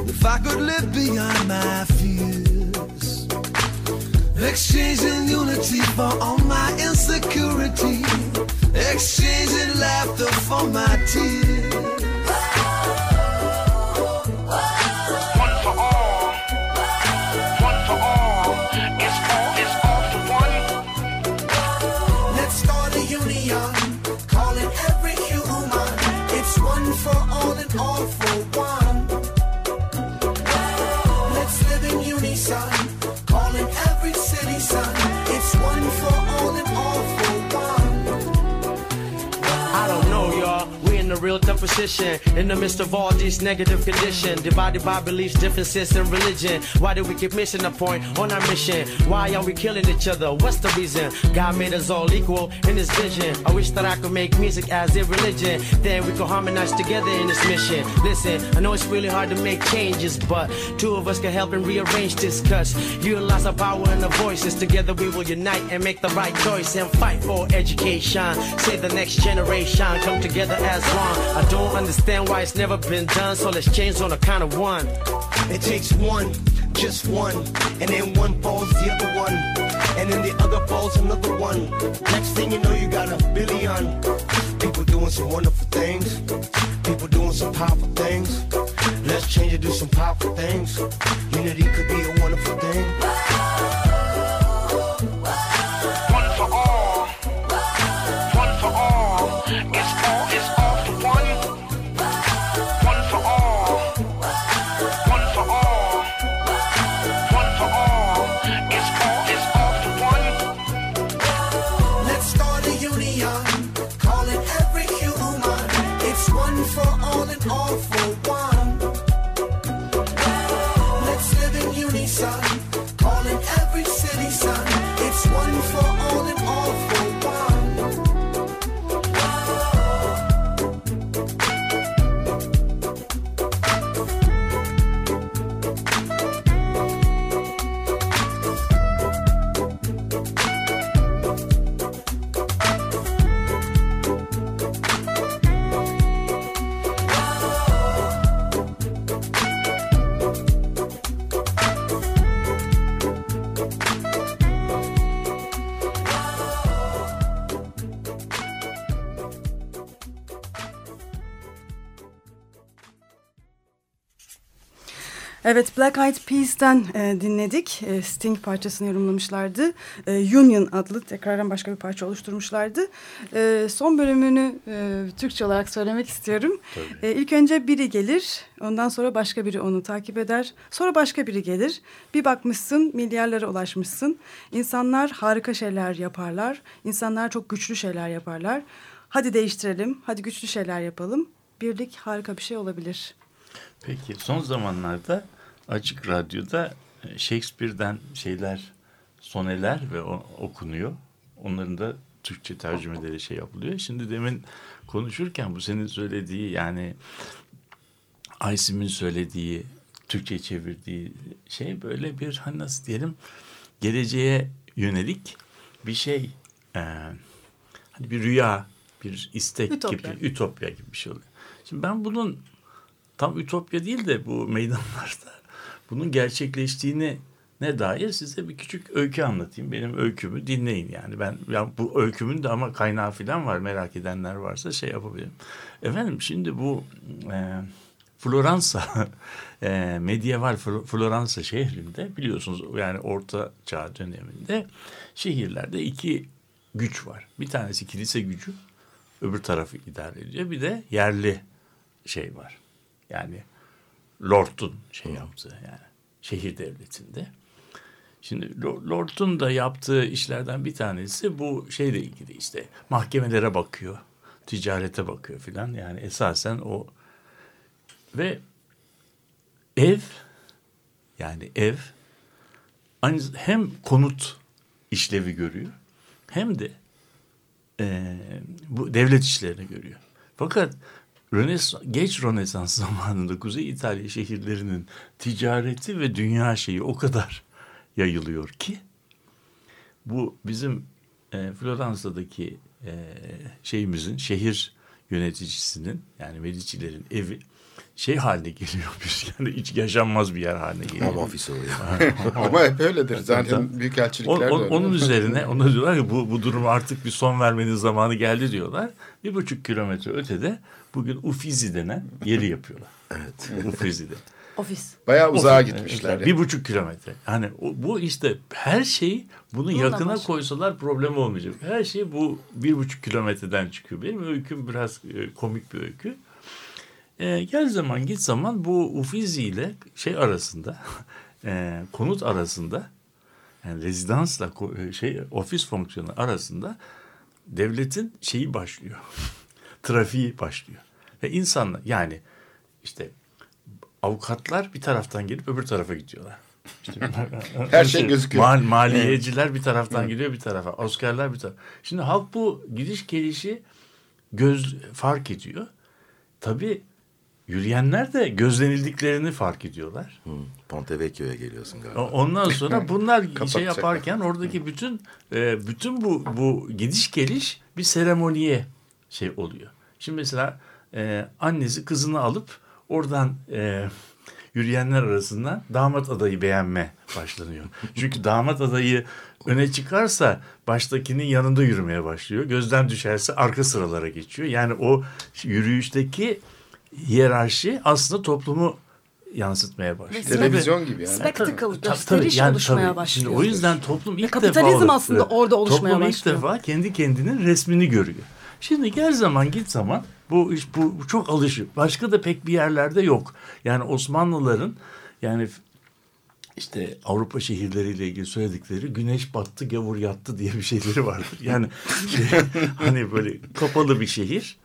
If I could live beyond my fears. Exchanging unity for all my insecurity. Exchanging laughter for my tears. Position in the midst of all these negative conditions, divided by beliefs, differences, and religion. Why do we keep missing the point on our mission? Why are we killing each other? What's the reason? God made us all equal in His vision. I wish that I could make music as a religion, then we could harmonize together in this mission. Listen, I know it's really hard to make changes, but two of us can help and rearrange this. Cause utilize our power and our voices. Together we will unite and make the right choice and fight for education. Save the next generation. Come together as one. I don't understand why it's never been done, so let's change on the count of one. It takes one, just one, and then one falls the other one, and then the other falls another one. Next thing you know, you got a billion people doing some wonderful things, people doing some powerful things. Let's change and do some powerful things. Unity could be a wonderful thing. Evet Black Eyed Peas'ten e, dinledik. E, Sting parçasını yorumlamışlardı. E, Union adlı tekrardan başka bir parça oluşturmuşlardı. E, son bölümünü e, Türkçe olarak söylemek istiyorum. E, ilk önce biri gelir. Ondan sonra başka biri onu takip eder. Sonra başka biri gelir. Bir bakmışsın milyarlara ulaşmışsın. İnsanlar harika şeyler yaparlar. İnsanlar çok güçlü şeyler yaparlar. Hadi değiştirelim. Hadi güçlü şeyler yapalım. Birlik harika bir şey olabilir. Peki son zamanlarda Açık Radyo'da e, Shakespeare'den şeyler, soneler ve o, okunuyor. Onların da Türkçe tercümeleri şey yapılıyor. Şimdi demin konuşurken bu senin söylediği yani Aysim'in söylediği, Türkçe çevirdiği şey böyle bir hani nasıl diyelim geleceğe yönelik bir şey. E, hani bir rüya, bir istek Ütopya. gibi, ütopya gibi bir şey oluyor. Şimdi ben bunun tam ütopya değil de bu meydanlarda bunun gerçekleştiğini ne dair size bir küçük öykü anlatayım. Benim öykümü dinleyin yani. Ben ya bu öykümün de ama kaynağı falan var. Merak edenler varsa şey yapabilirim. Efendim şimdi bu e, Floransa e, medieval Fl- Floransa şehrinde biliyorsunuz yani orta çağ döneminde şehirlerde iki güç var. Bir tanesi kilise gücü öbür tarafı idare ediyor. Bir de yerli şey var. Yani Lord'un şey yaptığı yani şehir devletinde. Şimdi Lo- Lord'un da yaptığı işlerden bir tanesi bu şeyle ilgili işte mahkemelere bakıyor, ticarete bakıyor filan. Yani esasen o ve ev yani ev aynı hem konut işlevi görüyor hem de e, bu devlet işlerini görüyor. Fakat Rönesans, geç Rönesans zamanında Kuzey İtalya şehirlerinin ticareti ve dünya şeyi o kadar yayılıyor ki bu bizim e, Floransa'daki e, şeyimizin şehir yöneticisinin yani Medici'lerin evi şey haline geliyor bir yani hiç yaşanmaz bir yer haline geliyor. Home office oluyor. Ama hep öyledir. Zaten büyükelçilikler On- de on- öyle. Onun üzerine ona diyorlar ki bu, bu durum artık bir son vermenin zamanı geldi diyorlar. Bir buçuk kilometre ötede bugün Ufizi denen yeri yapıyorlar. Evet. Ufizi'de. Ofis. Bayağı uzağa Ofis- gitmişler. Evet, yani. Bir buçuk kilometre. Yani bu işte her şey bunu Bununla yakına başlıyor. koysalar problem olmayacak. Her şey bu bir buçuk kilometreden çıkıyor. Benim öyküm biraz e, komik bir öykü. E, gel zaman git zaman bu Ufizi ile şey arasında e, konut arasında yani rezidansla e, şey ofis fonksiyonu arasında devletin şeyi başlıyor. Trafiği başlıyor. Ve insanlar yani işte avukatlar bir taraftan gelip öbür tarafa gidiyorlar. İşte, Her şey gözüküyor. Mal, maliyeciler bir taraftan gidiyor bir tarafa. Askerler bir tarafa. Şimdi halk bu gidiş gelişi göz fark ediyor. Tabii yürüyenler de gözlenildiklerini fark ediyorlar. Hı, Ponte Vecchio'ya geliyorsun galiba. Ondan sonra bunlar şey yaparken oradaki bütün e, bütün bu bu gidiş geliş bir seremoniye şey oluyor. Şimdi mesela e, annesi kızını alıp oradan e, yürüyenler arasından damat adayı beğenme başlanıyor. Çünkü damat adayı öne çıkarsa baştakinin yanında yürümeye başlıyor. Gözden düşerse arka sıralara geçiyor. Yani o yürüyüşteki hiyerarşi aslında toplumu yansıtmaya başlıyor. Televizyon gibi yani. Spectacle, Tabii, gösteriş yani oluşmaya tabii. başlıyor. Şimdi o yüzden toplum ilk kapitalizm defa aslında orada oluşmaya toplum başlıyor. ilk defa kendi kendinin resmini görüyor. Şimdi gel zaman git zaman bu iş bu, bu çok alışık. Başka da pek bir yerlerde yok. Yani Osmanlıların yani işte Avrupa şehirleriyle ilgili söyledikleri güneş battı gavur yattı diye bir şeyleri vardır. Yani şey, hani böyle kapalı bir şehir.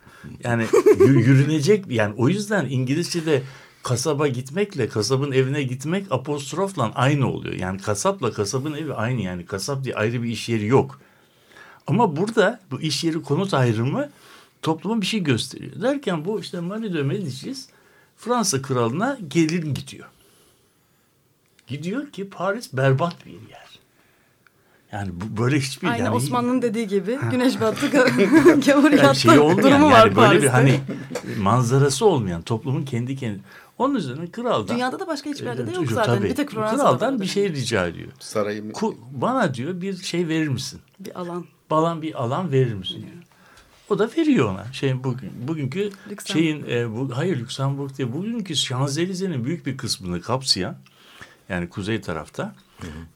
Yani yü- yürünecek yani o yüzden İngilizce'de kasaba gitmekle kasabın evine gitmek apostrofla aynı oluyor. Yani kasapla kasabın evi aynı yani kasap diye ayrı bir iş yeri yok. Ama burada bu iş yeri konut ayrımı topluma bir şey gösteriyor. Derken bu işte Marie de Medicis Fransa kralına gelin gidiyor. Gidiyor ki Paris berbat bir yer. Bu böyle hiçbir Aynı yani Osmanlı'nın dediği gibi güneş battı ga- gavur yani yattı şey olmayan durumu yani var böyle Paris'te. bir hani manzarası olmayan toplumun kendi kendi onun üzerine kraldan Dünyada da başka hiçbir yerde de e, yok zaten. tabii, bir tek Fransa'da kraldan bir şey rica ediyor. Sarayı Ku- bana diyor bir şey verir misin? Bir alan. Balan bir alan verir misin diyor. O da veriyor ona. Şey bugün bugünkü Lüksemburg. şeyin e, bu hayır Lüksemburg değil. Bugünkü Şanzelize'nin büyük bir kısmını kapsayan yani kuzey tarafta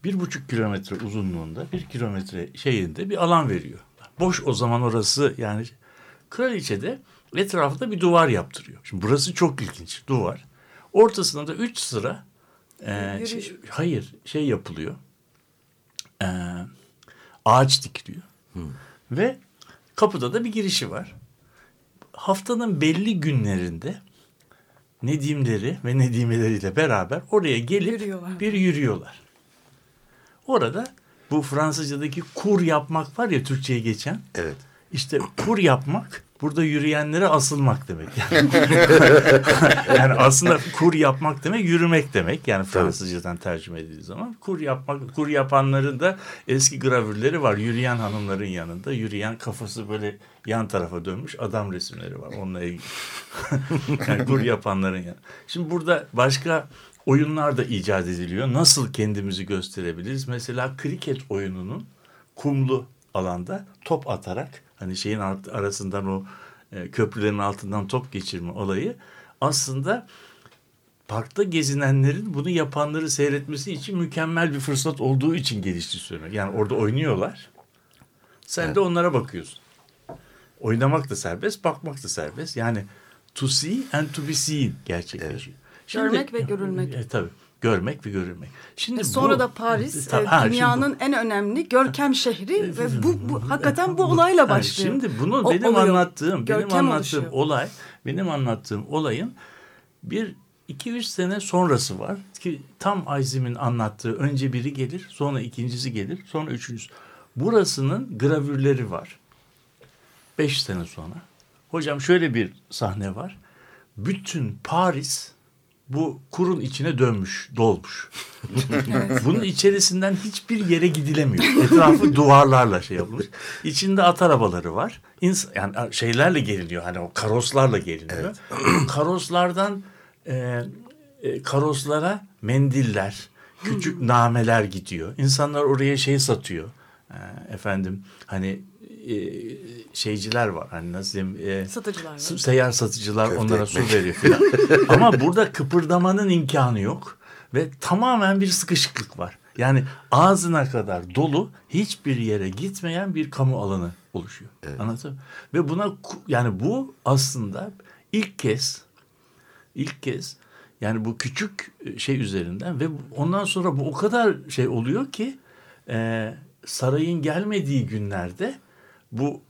bir buçuk kilometre uzunluğunda bir kilometre şeyinde bir alan veriyor. Boş o zaman orası yani kraliçe de etrafında bir duvar yaptırıyor. Şimdi burası çok ilginç duvar. Ortasında da üç sıra e, şey- hayır şey yapılıyor. E, ağaç dikiliyor. Ve kapıda da bir girişi var. Haftanın belli günlerinde Nedimleri ve Nedimeleriyle beraber oraya gelip Yürüyorlar. bir yürüyorlar. Orada bu Fransızcadaki kur yapmak var ya Türkçe'ye geçen. Evet. İşte kur yapmak burada yürüyenlere asılmak demek. Yani, yani aslında kur yapmak demek yürümek demek. Yani Fransızcadan tercüme edildiği zaman kur yapmak kur yapanların da eski gravürleri var. Yürüyen hanımların yanında yürüyen kafası böyle yan tarafa dönmüş adam resimleri var. Onunla ilgili. yani kur yapanların yanı. Şimdi burada başka oyunlar da icat ediliyor. Nasıl kendimizi gösterebiliriz? Mesela kriket oyununun kumlu alanda top atarak hani şeyin arasından o e, köprülerin altından top geçirme olayı aslında parkta gezinenlerin bunu yapanları seyretmesi için mükemmel bir fırsat olduğu için gelişti söyleniyor. Yani orada oynuyorlar. Sen de onlara bakıyorsun. Oynamak da serbest, bakmak da serbest. Yani to see and to be seen gerçekleşiyor. Görmek ve görülmek. E, tabii. Görmek ve görülmek. Şimdi Ve sonra bu- da Paris Tabii, e, ha, şimdi dünyanın en önemli görkem şehri ve bu, bu hakikaten bu olayla Yani başlıyor. Şimdi bunu O- benim oluyor. anlattığım, benim Görkem anlattığım oluşuyor. olay, benim anlattığım olayın bir iki üç sene sonrası var ki tam Ayzim'in anlattığı önce biri gelir, sonra ikincisi gelir, sonra üçüncüsü. Burasının gravürleri var. Beş sene sonra. Hocam şöyle bir sahne var. Bütün Paris bu kurun içine dönmüş, dolmuş. Bunun içerisinden hiçbir yere gidilemiyor. Etrafı duvarlarla şey yapılmış. İçinde at arabaları var. İns yani şeylerle geliniyor. Hani o karoslarla geliniyor. Karoslardan e, e, karoslara mendiller, küçük nameler gidiyor. İnsanlar oraya şey satıyor. E, efendim hani e, şeyciler var. Hani nasıl diyeyim? e, Satıcılar var. Seyyar satıcılar Köfte onlara ekmek. su veriyor filan. Ama burada kıpırdamanın imkanı yok. Ve tamamen bir sıkışıklık var. Yani ağzına kadar dolu hiçbir yere gitmeyen bir kamu alanı oluşuyor. Anladın mı? Ve buna yani bu aslında ilk kez ilk kez yani bu küçük şey üzerinden ve ondan sonra bu o kadar şey oluyor ki e, sarayın gelmediği günlerde bu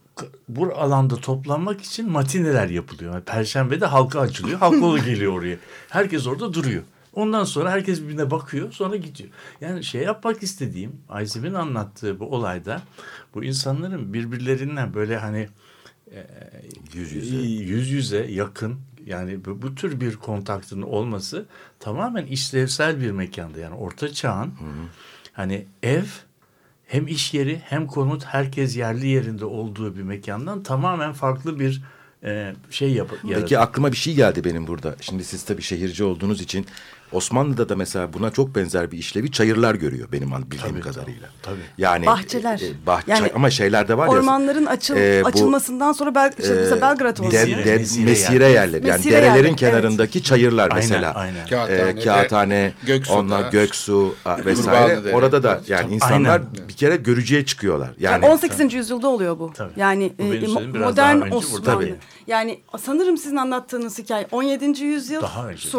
bu alanda toplanmak için matineler yapılıyor. Yani Perşembe'de halka açılıyor. Halk yolu geliyor oraya. Herkes orada duruyor. Ondan sonra herkes birbirine bakıyor sonra gidiyor. Yani şey yapmak istediğim Ayzim'in anlattığı bu olayda bu insanların birbirlerinden böyle hani Yüz yüze. yüz yüze yakın yani bu, bu tür bir kontaktın olması tamamen işlevsel bir mekanda yani orta çağın hani ev hem iş yeri hem konut herkes yerli yerinde olduğu bir mekandan tamamen farklı bir e, şey yap Peki yaratıyor. aklıma bir şey geldi benim burada. Şimdi siz tabii şehirci olduğunuz için Osmanlı'da da mesela buna çok benzer bir işlevi çayırlar görüyor benim bildiğim Tabii, kadarıyla. tabii. Yani Bahçeler. e, bahçe Yani ama şeylerde var ya. Ormanların açıl, e, bu, açılmasından sonra Bel, işte e, mesela Belgrad olsun. de- Mesire, de- mesire mesire, yerleri. yerleri. Yani Mesire derelerin yerleri, kenarındaki çayırlar Aynen, mesela. aynen. Kağıthane, E, kağıthane, Göksu'da. onlar Göksu vesaire. Dere. Orada da yani insanlar Aynen. bir kere görücüye çıkıyorlar. Yani Yani 18. yüzyılda oluyor bu. Tabii. Yani Bu e, modern Osmanlı. Tabii. Yani sanırım sizin anlattığınız hikaye 17. yüzyıl sonu. daha önce.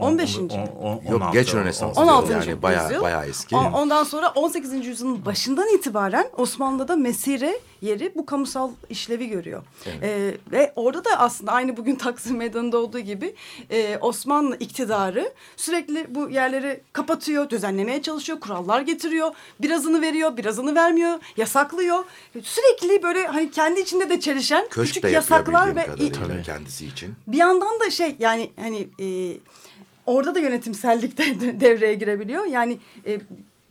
On- 15. on- on- on- Yok 16, geç Rönesans. 16. Yani bayağı yüzyıl. bayağı eski. O- Ondan sonra 18. yüzyılın başından itibaren Osmanlı'da mesire yeri bu kamusal işlevi görüyor. Ee, ve orada da aslında aynı bugün Taksim Meydanı'nda olduğu gibi e, Osmanlı iktidarı sürekli bu yerleri kapatıyor, düzenlemeye çalışıyor, kurallar getiriyor. Birazını veriyor, birazını vermiyor, yasaklıyor. Sürekli böyle hani kendi içinde de çelişen Köşk küçük de yasaklar ve kendisi için. bir yandan da şey yani hani e, orada da yönetimsellik de de devreye girebiliyor. Yani e,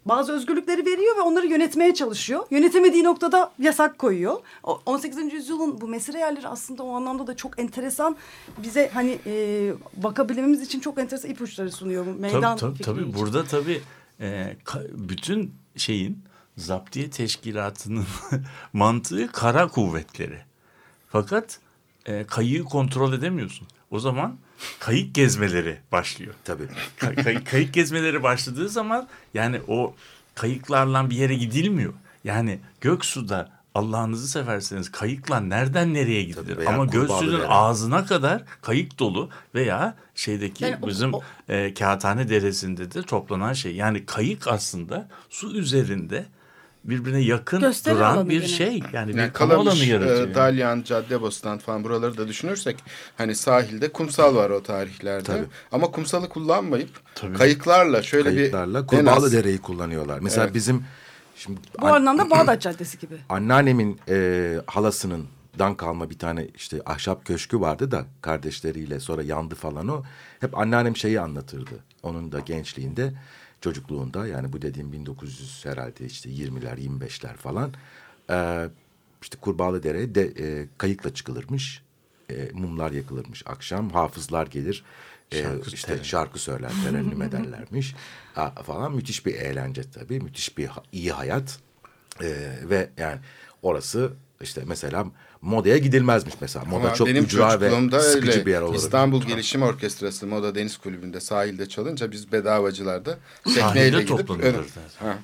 bazı özgürlükleri veriyor ve onları yönetmeye çalışıyor. Yönetemediği noktada yasak koyuyor. O 18. yüzyılın bu mesire yerleri aslında o anlamda da çok enteresan bize hani e, bakabilmemiz için çok enteresan ipuçları sunuyor bu meydan tabii, tabii, tabii. için. Burada tabii e, bütün şeyin zaptiye teşkilatının mantığı kara kuvvetleri. Fakat e, kayığı kontrol edemiyorsun. O zaman kayık gezmeleri başlıyor. Tabii. Kay- kay- kayık gezmeleri başladığı zaman yani o kayıklarla bir yere gidilmiyor. Yani Göksu'da Allah'ınızı severseniz kayıkla nereden nereye gidilir? Ama Göksu'nun ağzına kadar kayık dolu veya şeydeki Yani o- bizim o- e, Kağıthane Deresi'nde de toplanan şey. Yani kayık aslında su üzerinde birbirine yakın Gösteri duran bir gene. şey. Yani, Yani bir kamu alanı yaratıyor. e, Dalyan, Caddebostan falan buraları da düşünürsek hani sahilde kumsal var o tarihlerde. Tabii. Ama kumsalı kullanmayıp Tabii. kayıklarla şöyle Kayıklarla bir Kurbağalı az- Dere'yi kullanıyorlar. Mesela Evet. bizim şimdi Bu an- anlamda Bağdat Caddesi gibi. anneannemin e, halasının dan kalma bir tane işte ahşap köşkü vardı da kardeşleriyle sonra yandı falan o. Hep anneannem şeyi anlatırdı. Onun da gençliğinde çocukluğunda yani bu dediğim 1900 herhalde işte 20'ler 25'ler falan. E, işte Kurbağalı Dere de e, kayıkla çıkılırmış. E, mumlar yakılırmış akşam. Hafızlar gelir. E, Şarkı işte terenni. şarkı söyler, terennüm ederlermiş. Aa, falan müthiş bir eğlence tabii. Müthiş bir iyi hayat. Ee, ve yani orası işte mesela modaya gidilmezmiş mesela. Moda Ama çok benim ücra ve sıkıcı öyle bir yer olur. İstanbul Gelişim Orkestrası Moda Deniz Kulübü'nde sahilde çalınca biz bedavacılarda Sahilde tekneyle gidip. Ha.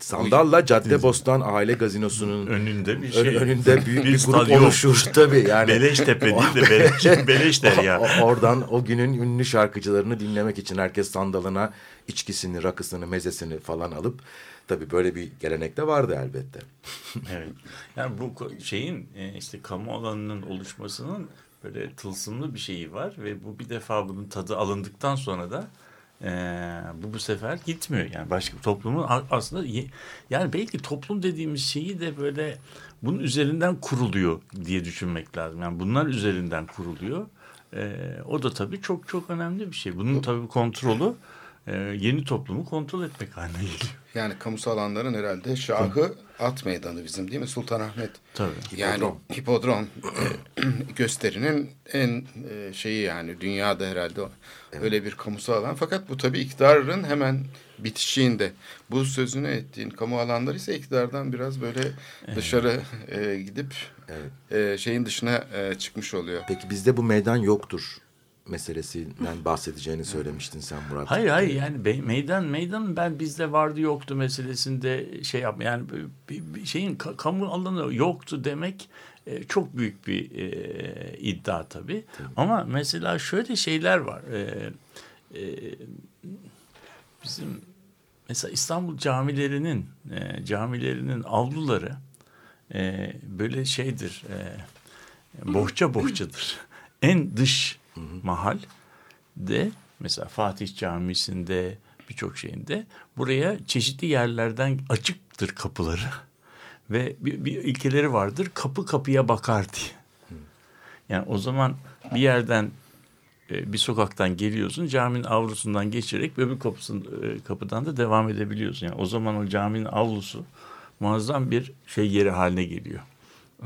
Sandalla Caddebostan Aile Gazinosu'nun Önünde bir şey. önünde büyük bir, grup stadyum. oluşur tabii yani. Beleştepe değil de Beleş, Beleş der ya. O- oradan o günün ünlü şarkıcılarını dinlemek için herkes sandalına içkisini, rakısını, mezesini falan alıp tabii böyle bir gelenek de vardı elbette. Evet. Yani bu şeyin e, işte kamu alanının oluşmasının böyle tılsımlı bir şeyi var ve bu bir defa bunun tadı alındıktan sonra da e, bu bu sefer gitmiyor. Yani başka toplumun aslında yani belki toplum dediğimiz şeyi de böyle bunun üzerinden kuruluyor diye düşünmek lazım. Yani bunlar üzerinden kuruluyor. E, o da tabii çok çok önemli bir şey. Bunun tabii kontrolü e, yeni toplumu kontrol etmek haline geliyor. Yani kamusal alanların herhalde şahı at meydanı bizim değil mi Sultanahmet? Tabii. Yani hipodrom e, gösterinin en e, şeyi yani dünyada herhalde o- öyle bir kamusal alan. Fakat bu tabii iktidarın hemen bitişiğinde. Bu sözünü ettiğin kamu alanları ise iktidardan biraz böyle dışarı e, gidip e, şeyin dışına e, çıkmış oluyor. Peki bizde bu meydan yoktur meselesinden bahsedeceğini söylemiştin sen Murat. Hayır hayır yani meydan meydan ben bizde vardı yoktu meselesinde şey yapma yani bir, şeyin ka- kamu alanı yoktu demek e, çok büyük bir e, iddia tabii. Ama mesela şöyle şeyler var. E, e, bizim mesela İstanbul camilerinin e, camilerinin avluları e, böyle şeydir. E, bohça bohçadır. en dış mahal de mesela Fatih Camisi'nde birçok şeyinde buraya çeşitli yerlerden açıktır kapıları ve bir, bir ilkeleri vardır kapı kapıya bakar diye. Yani o zaman bir yerden e, bir sokaktan geliyorsun caminin avlusundan geçerek öbür kapısın, e, kapıdan da devam edebiliyorsun. Yani o zaman o caminin avlusu muazzam bir şey yeri haline geliyor.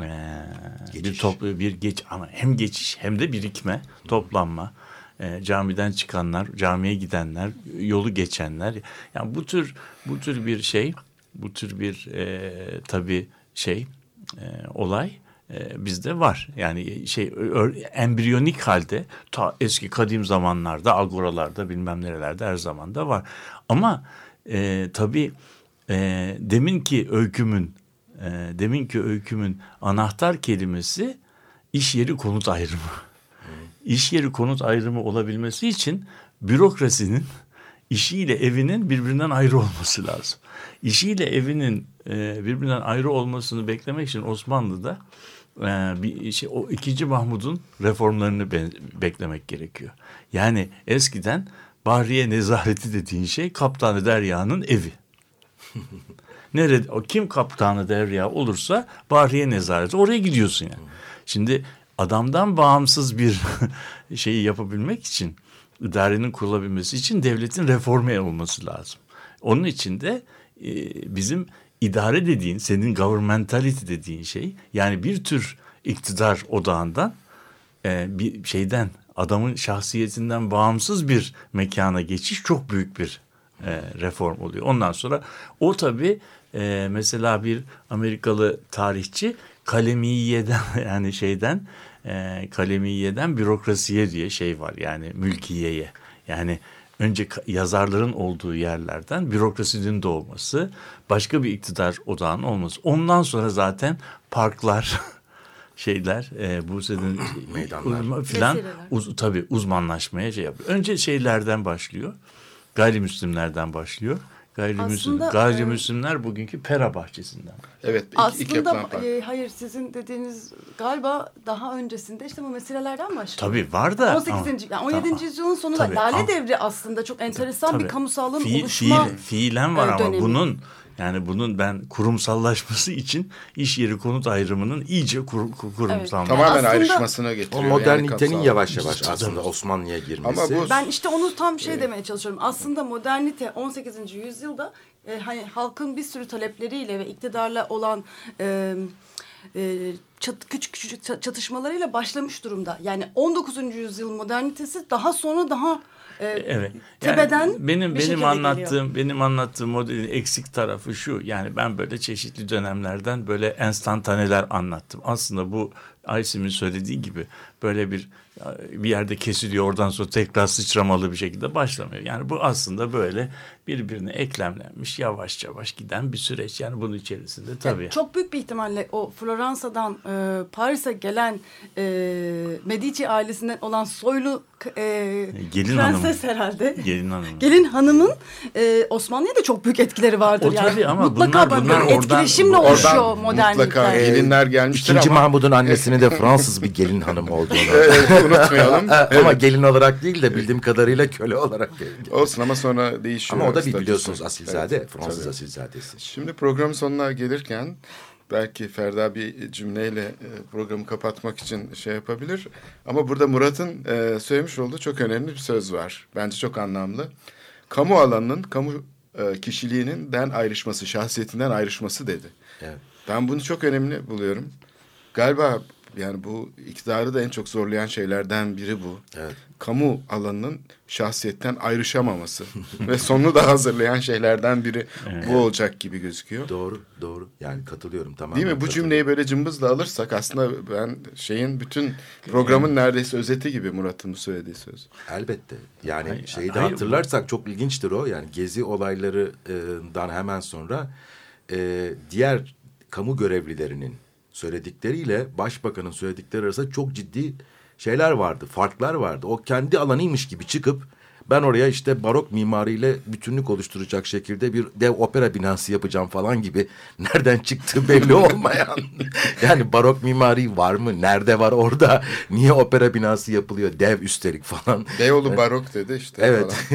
Ee, bir toplu bir geç ama hem geçiş hem de birikme, toplanma. Ee, camiden çıkanlar, camiye gidenler, yolu geçenler. Yani bu tür bu tür bir şey, bu tür bir e, tabii şey e, olay e, bizde var. Yani şey embriyonik halde ta eski kadim zamanlarda, agoralarda bilmem nerelerde her zaman da var. Ama e, tabii e, deminki öykümün e, deminki öykümün anahtar kelimesi iş yeri konut ayrımı. İş yeri konut ayrımı olabilmesi için bürokrasinin işiyle evinin birbirinden ayrı olması lazım. İşiyle evinin e, birbirinden ayrı olmasını beklemek için Osmanlı'da e, bir şey, o ikinci Mahmud'un reformlarını be- beklemek gerekiyor. Yani eskiden Bahriye Nezareti dediğin şey Kaptanı Derya'nın evi. Nerede o kim kaptanı derya olursa Bahriye Nezareti oraya gidiyorsun yani. Şimdi adamdan bağımsız bir şeyi yapabilmek için idarenin kurulabilmesi için devletin reforme olması lazım. Onun için de e, bizim idare dediğin senin governmentality dediğin şey yani bir tür iktidar odağından e, bir şeyden adamın şahsiyetinden bağımsız bir mekana geçiş çok büyük bir e, reform oluyor. Ondan sonra o tabii e, mesela bir Amerikalı tarihçi kalemiyeden yani şeyden e, kalemiyeden bürokrasiye diye şey var yani mülkiyeye. Yani önce yazarların olduğu yerlerden bürokrasinin doğması, başka bir iktidar odağının olması. Ondan sonra zaten parklar, şeyler, e, bu senin meydanlar filan uz, tabii uzmanlaşmaya şey yapıyor. Önce şeylerden başlıyor. Gayrimüslimlerden başlıyor. Gayrimüslim, Aslında, gayrimüslimler e, bugünkü pera bahçesinden. Evet. Iki, Aslında iki e, hayır sizin dediğiniz galiba daha öncesinde işte bu meselelerden başlıyor. Tabii var da. 18. Ama, yani 17. Tamam. yüzyılın sonunda tabii, Lale ama, Devri aslında çok enteresan tabii, bir kamusalın fiil, oluşma fiil, Fiilen var dönemi. ama bunun yani bunun ben kurumsallaşması için iş yeri konut ayrımının iyice kur, kur, kurumsal. Evet. Tamamen aslında, ayrışmasına getiriyor. O modernitenin yani yavaş yavaş aslında Osmanlı'ya girmesi. Ama bu, ben işte onu tam şey demeye çalışıyorum. Aslında modernite 18. yüzyılda e, hani halkın bir sürü talepleriyle ve iktidarla olan e, e, çat, küçük küçük çatışmalarıyla başlamış durumda. Yani 19. yüzyıl modernitesi daha sonra daha e, evet. tepeden yani benim bir benim anlattığım geliyor. benim anlattığım modelin eksik tarafı şu. Yani ben böyle çeşitli dönemlerden böyle enstantaneler anlattım. Aslında bu Aysim'in söylediği gibi böyle bir bir yerde kesiliyor oradan sonra tekrar sıçramalı bir şekilde başlamıyor. Yani bu aslında böyle birbirine eklemlenmiş yavaş yavaş giden bir süreç. Yani bunun içerisinde tabii. Yani çok büyük bir ihtimalle o Floransa'dan e, Paris'e gelen e, Medici ailesinden olan soylu e, gelin prenses hanım. herhalde. Gelin hanım. Gelin hanımın e, Osmanlı'ya da çok büyük etkileri vardır. O yani. tabii ama mutlaka bunlar, bunlar oradan, etkileşimle oradan, oluşuyor modernlikler. Mutlaka gelinler gelmiştir İkinci ama. Mahmud'un annesinin de Fransız bir gelin hanım olduğunu. evet, unutmayalım. ama gelin olarak değil de bildiğim kadarıyla köle olarak. Olsun ama sonra değişiyor. Ama o da bir biliyorsunuz asilzade. Evet, Fransız tabii. asilzadesi. Şimdi programın sonuna gelirken belki Ferda bir cümleyle e, programı kapatmak için şey yapabilir. Ama burada Murat'ın e, söylemiş olduğu çok önemli bir söz var. Bence çok anlamlı. Kamu alanının, kamu e, kişiliğinin den ayrışması, şahsiyetinden ayrışması dedi. Evet. Ben bunu çok önemli buluyorum. Galiba yani bu iktidarı da en çok zorlayan şeylerden biri bu. Evet. Kamu alanının şahsiyetten ayrışamaması ve sonunu da hazırlayan şeylerden biri evet. bu olacak gibi gözüküyor. Doğru, doğru. Yani katılıyorum tamamen. Değil mi? Bu cümleyi böyle cımbızla alırsak aslında ben şeyin bütün programın neredeyse özeti gibi Murat'ın bu söylediği söz. Elbette. Yani hayır, şeyi de hayır, hatırlarsak çok ilginçtir o. Yani gezi olaylarından hemen sonra e, diğer kamu görevlilerinin söyledikleriyle başbakanın söyledikleri arasında çok ciddi şeyler vardı, farklar vardı. O kendi alanıymış gibi çıkıp ben oraya işte barok mimariyle bütünlük oluşturacak şekilde bir dev opera binası yapacağım falan gibi nereden çıktığı belli olmayan. yani barok mimari var mı? Nerede var orada? Niye opera binası yapılıyor? Dev üstelik falan. Beyoğlu barok dedi işte. Evet.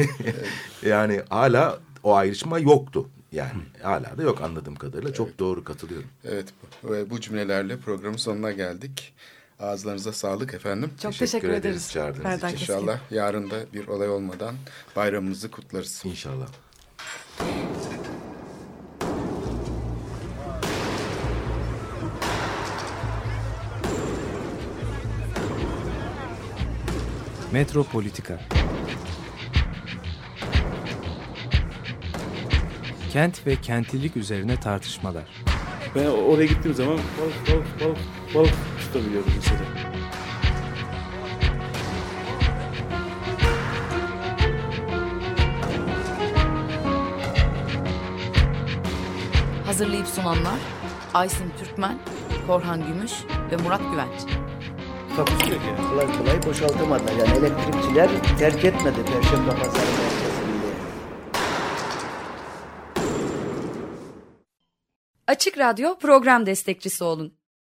yani hala o ayrışma yoktu. Yani hala da yok anladığım kadarıyla. Evet. Çok doğru katılıyorum. Evet ve bu cümlelerle programın sonuna geldik. Ağızlarınıza sağlık efendim. Çok teşekkür, teşekkür ederiz, ederiz çağırdığınız için. İnşallah yarın da bir olay olmadan bayramımızı kutlarız. İnşallah. Metropolitika Kent ve kentlilik üzerine tartışmalar. Ben oraya gittiğim zaman balık balık balık balık tutabiliyordum mesela. Hazırlayıp sunanlar Aysin Türkmen, Korhan Gümüş ve Murat Güvenç. Takusuyor yani. Kolay kolay boşaltamadılar. Yani elektrikçiler terk etmedi Perşembe Pazarı Açık Radyo program destekçisi olun.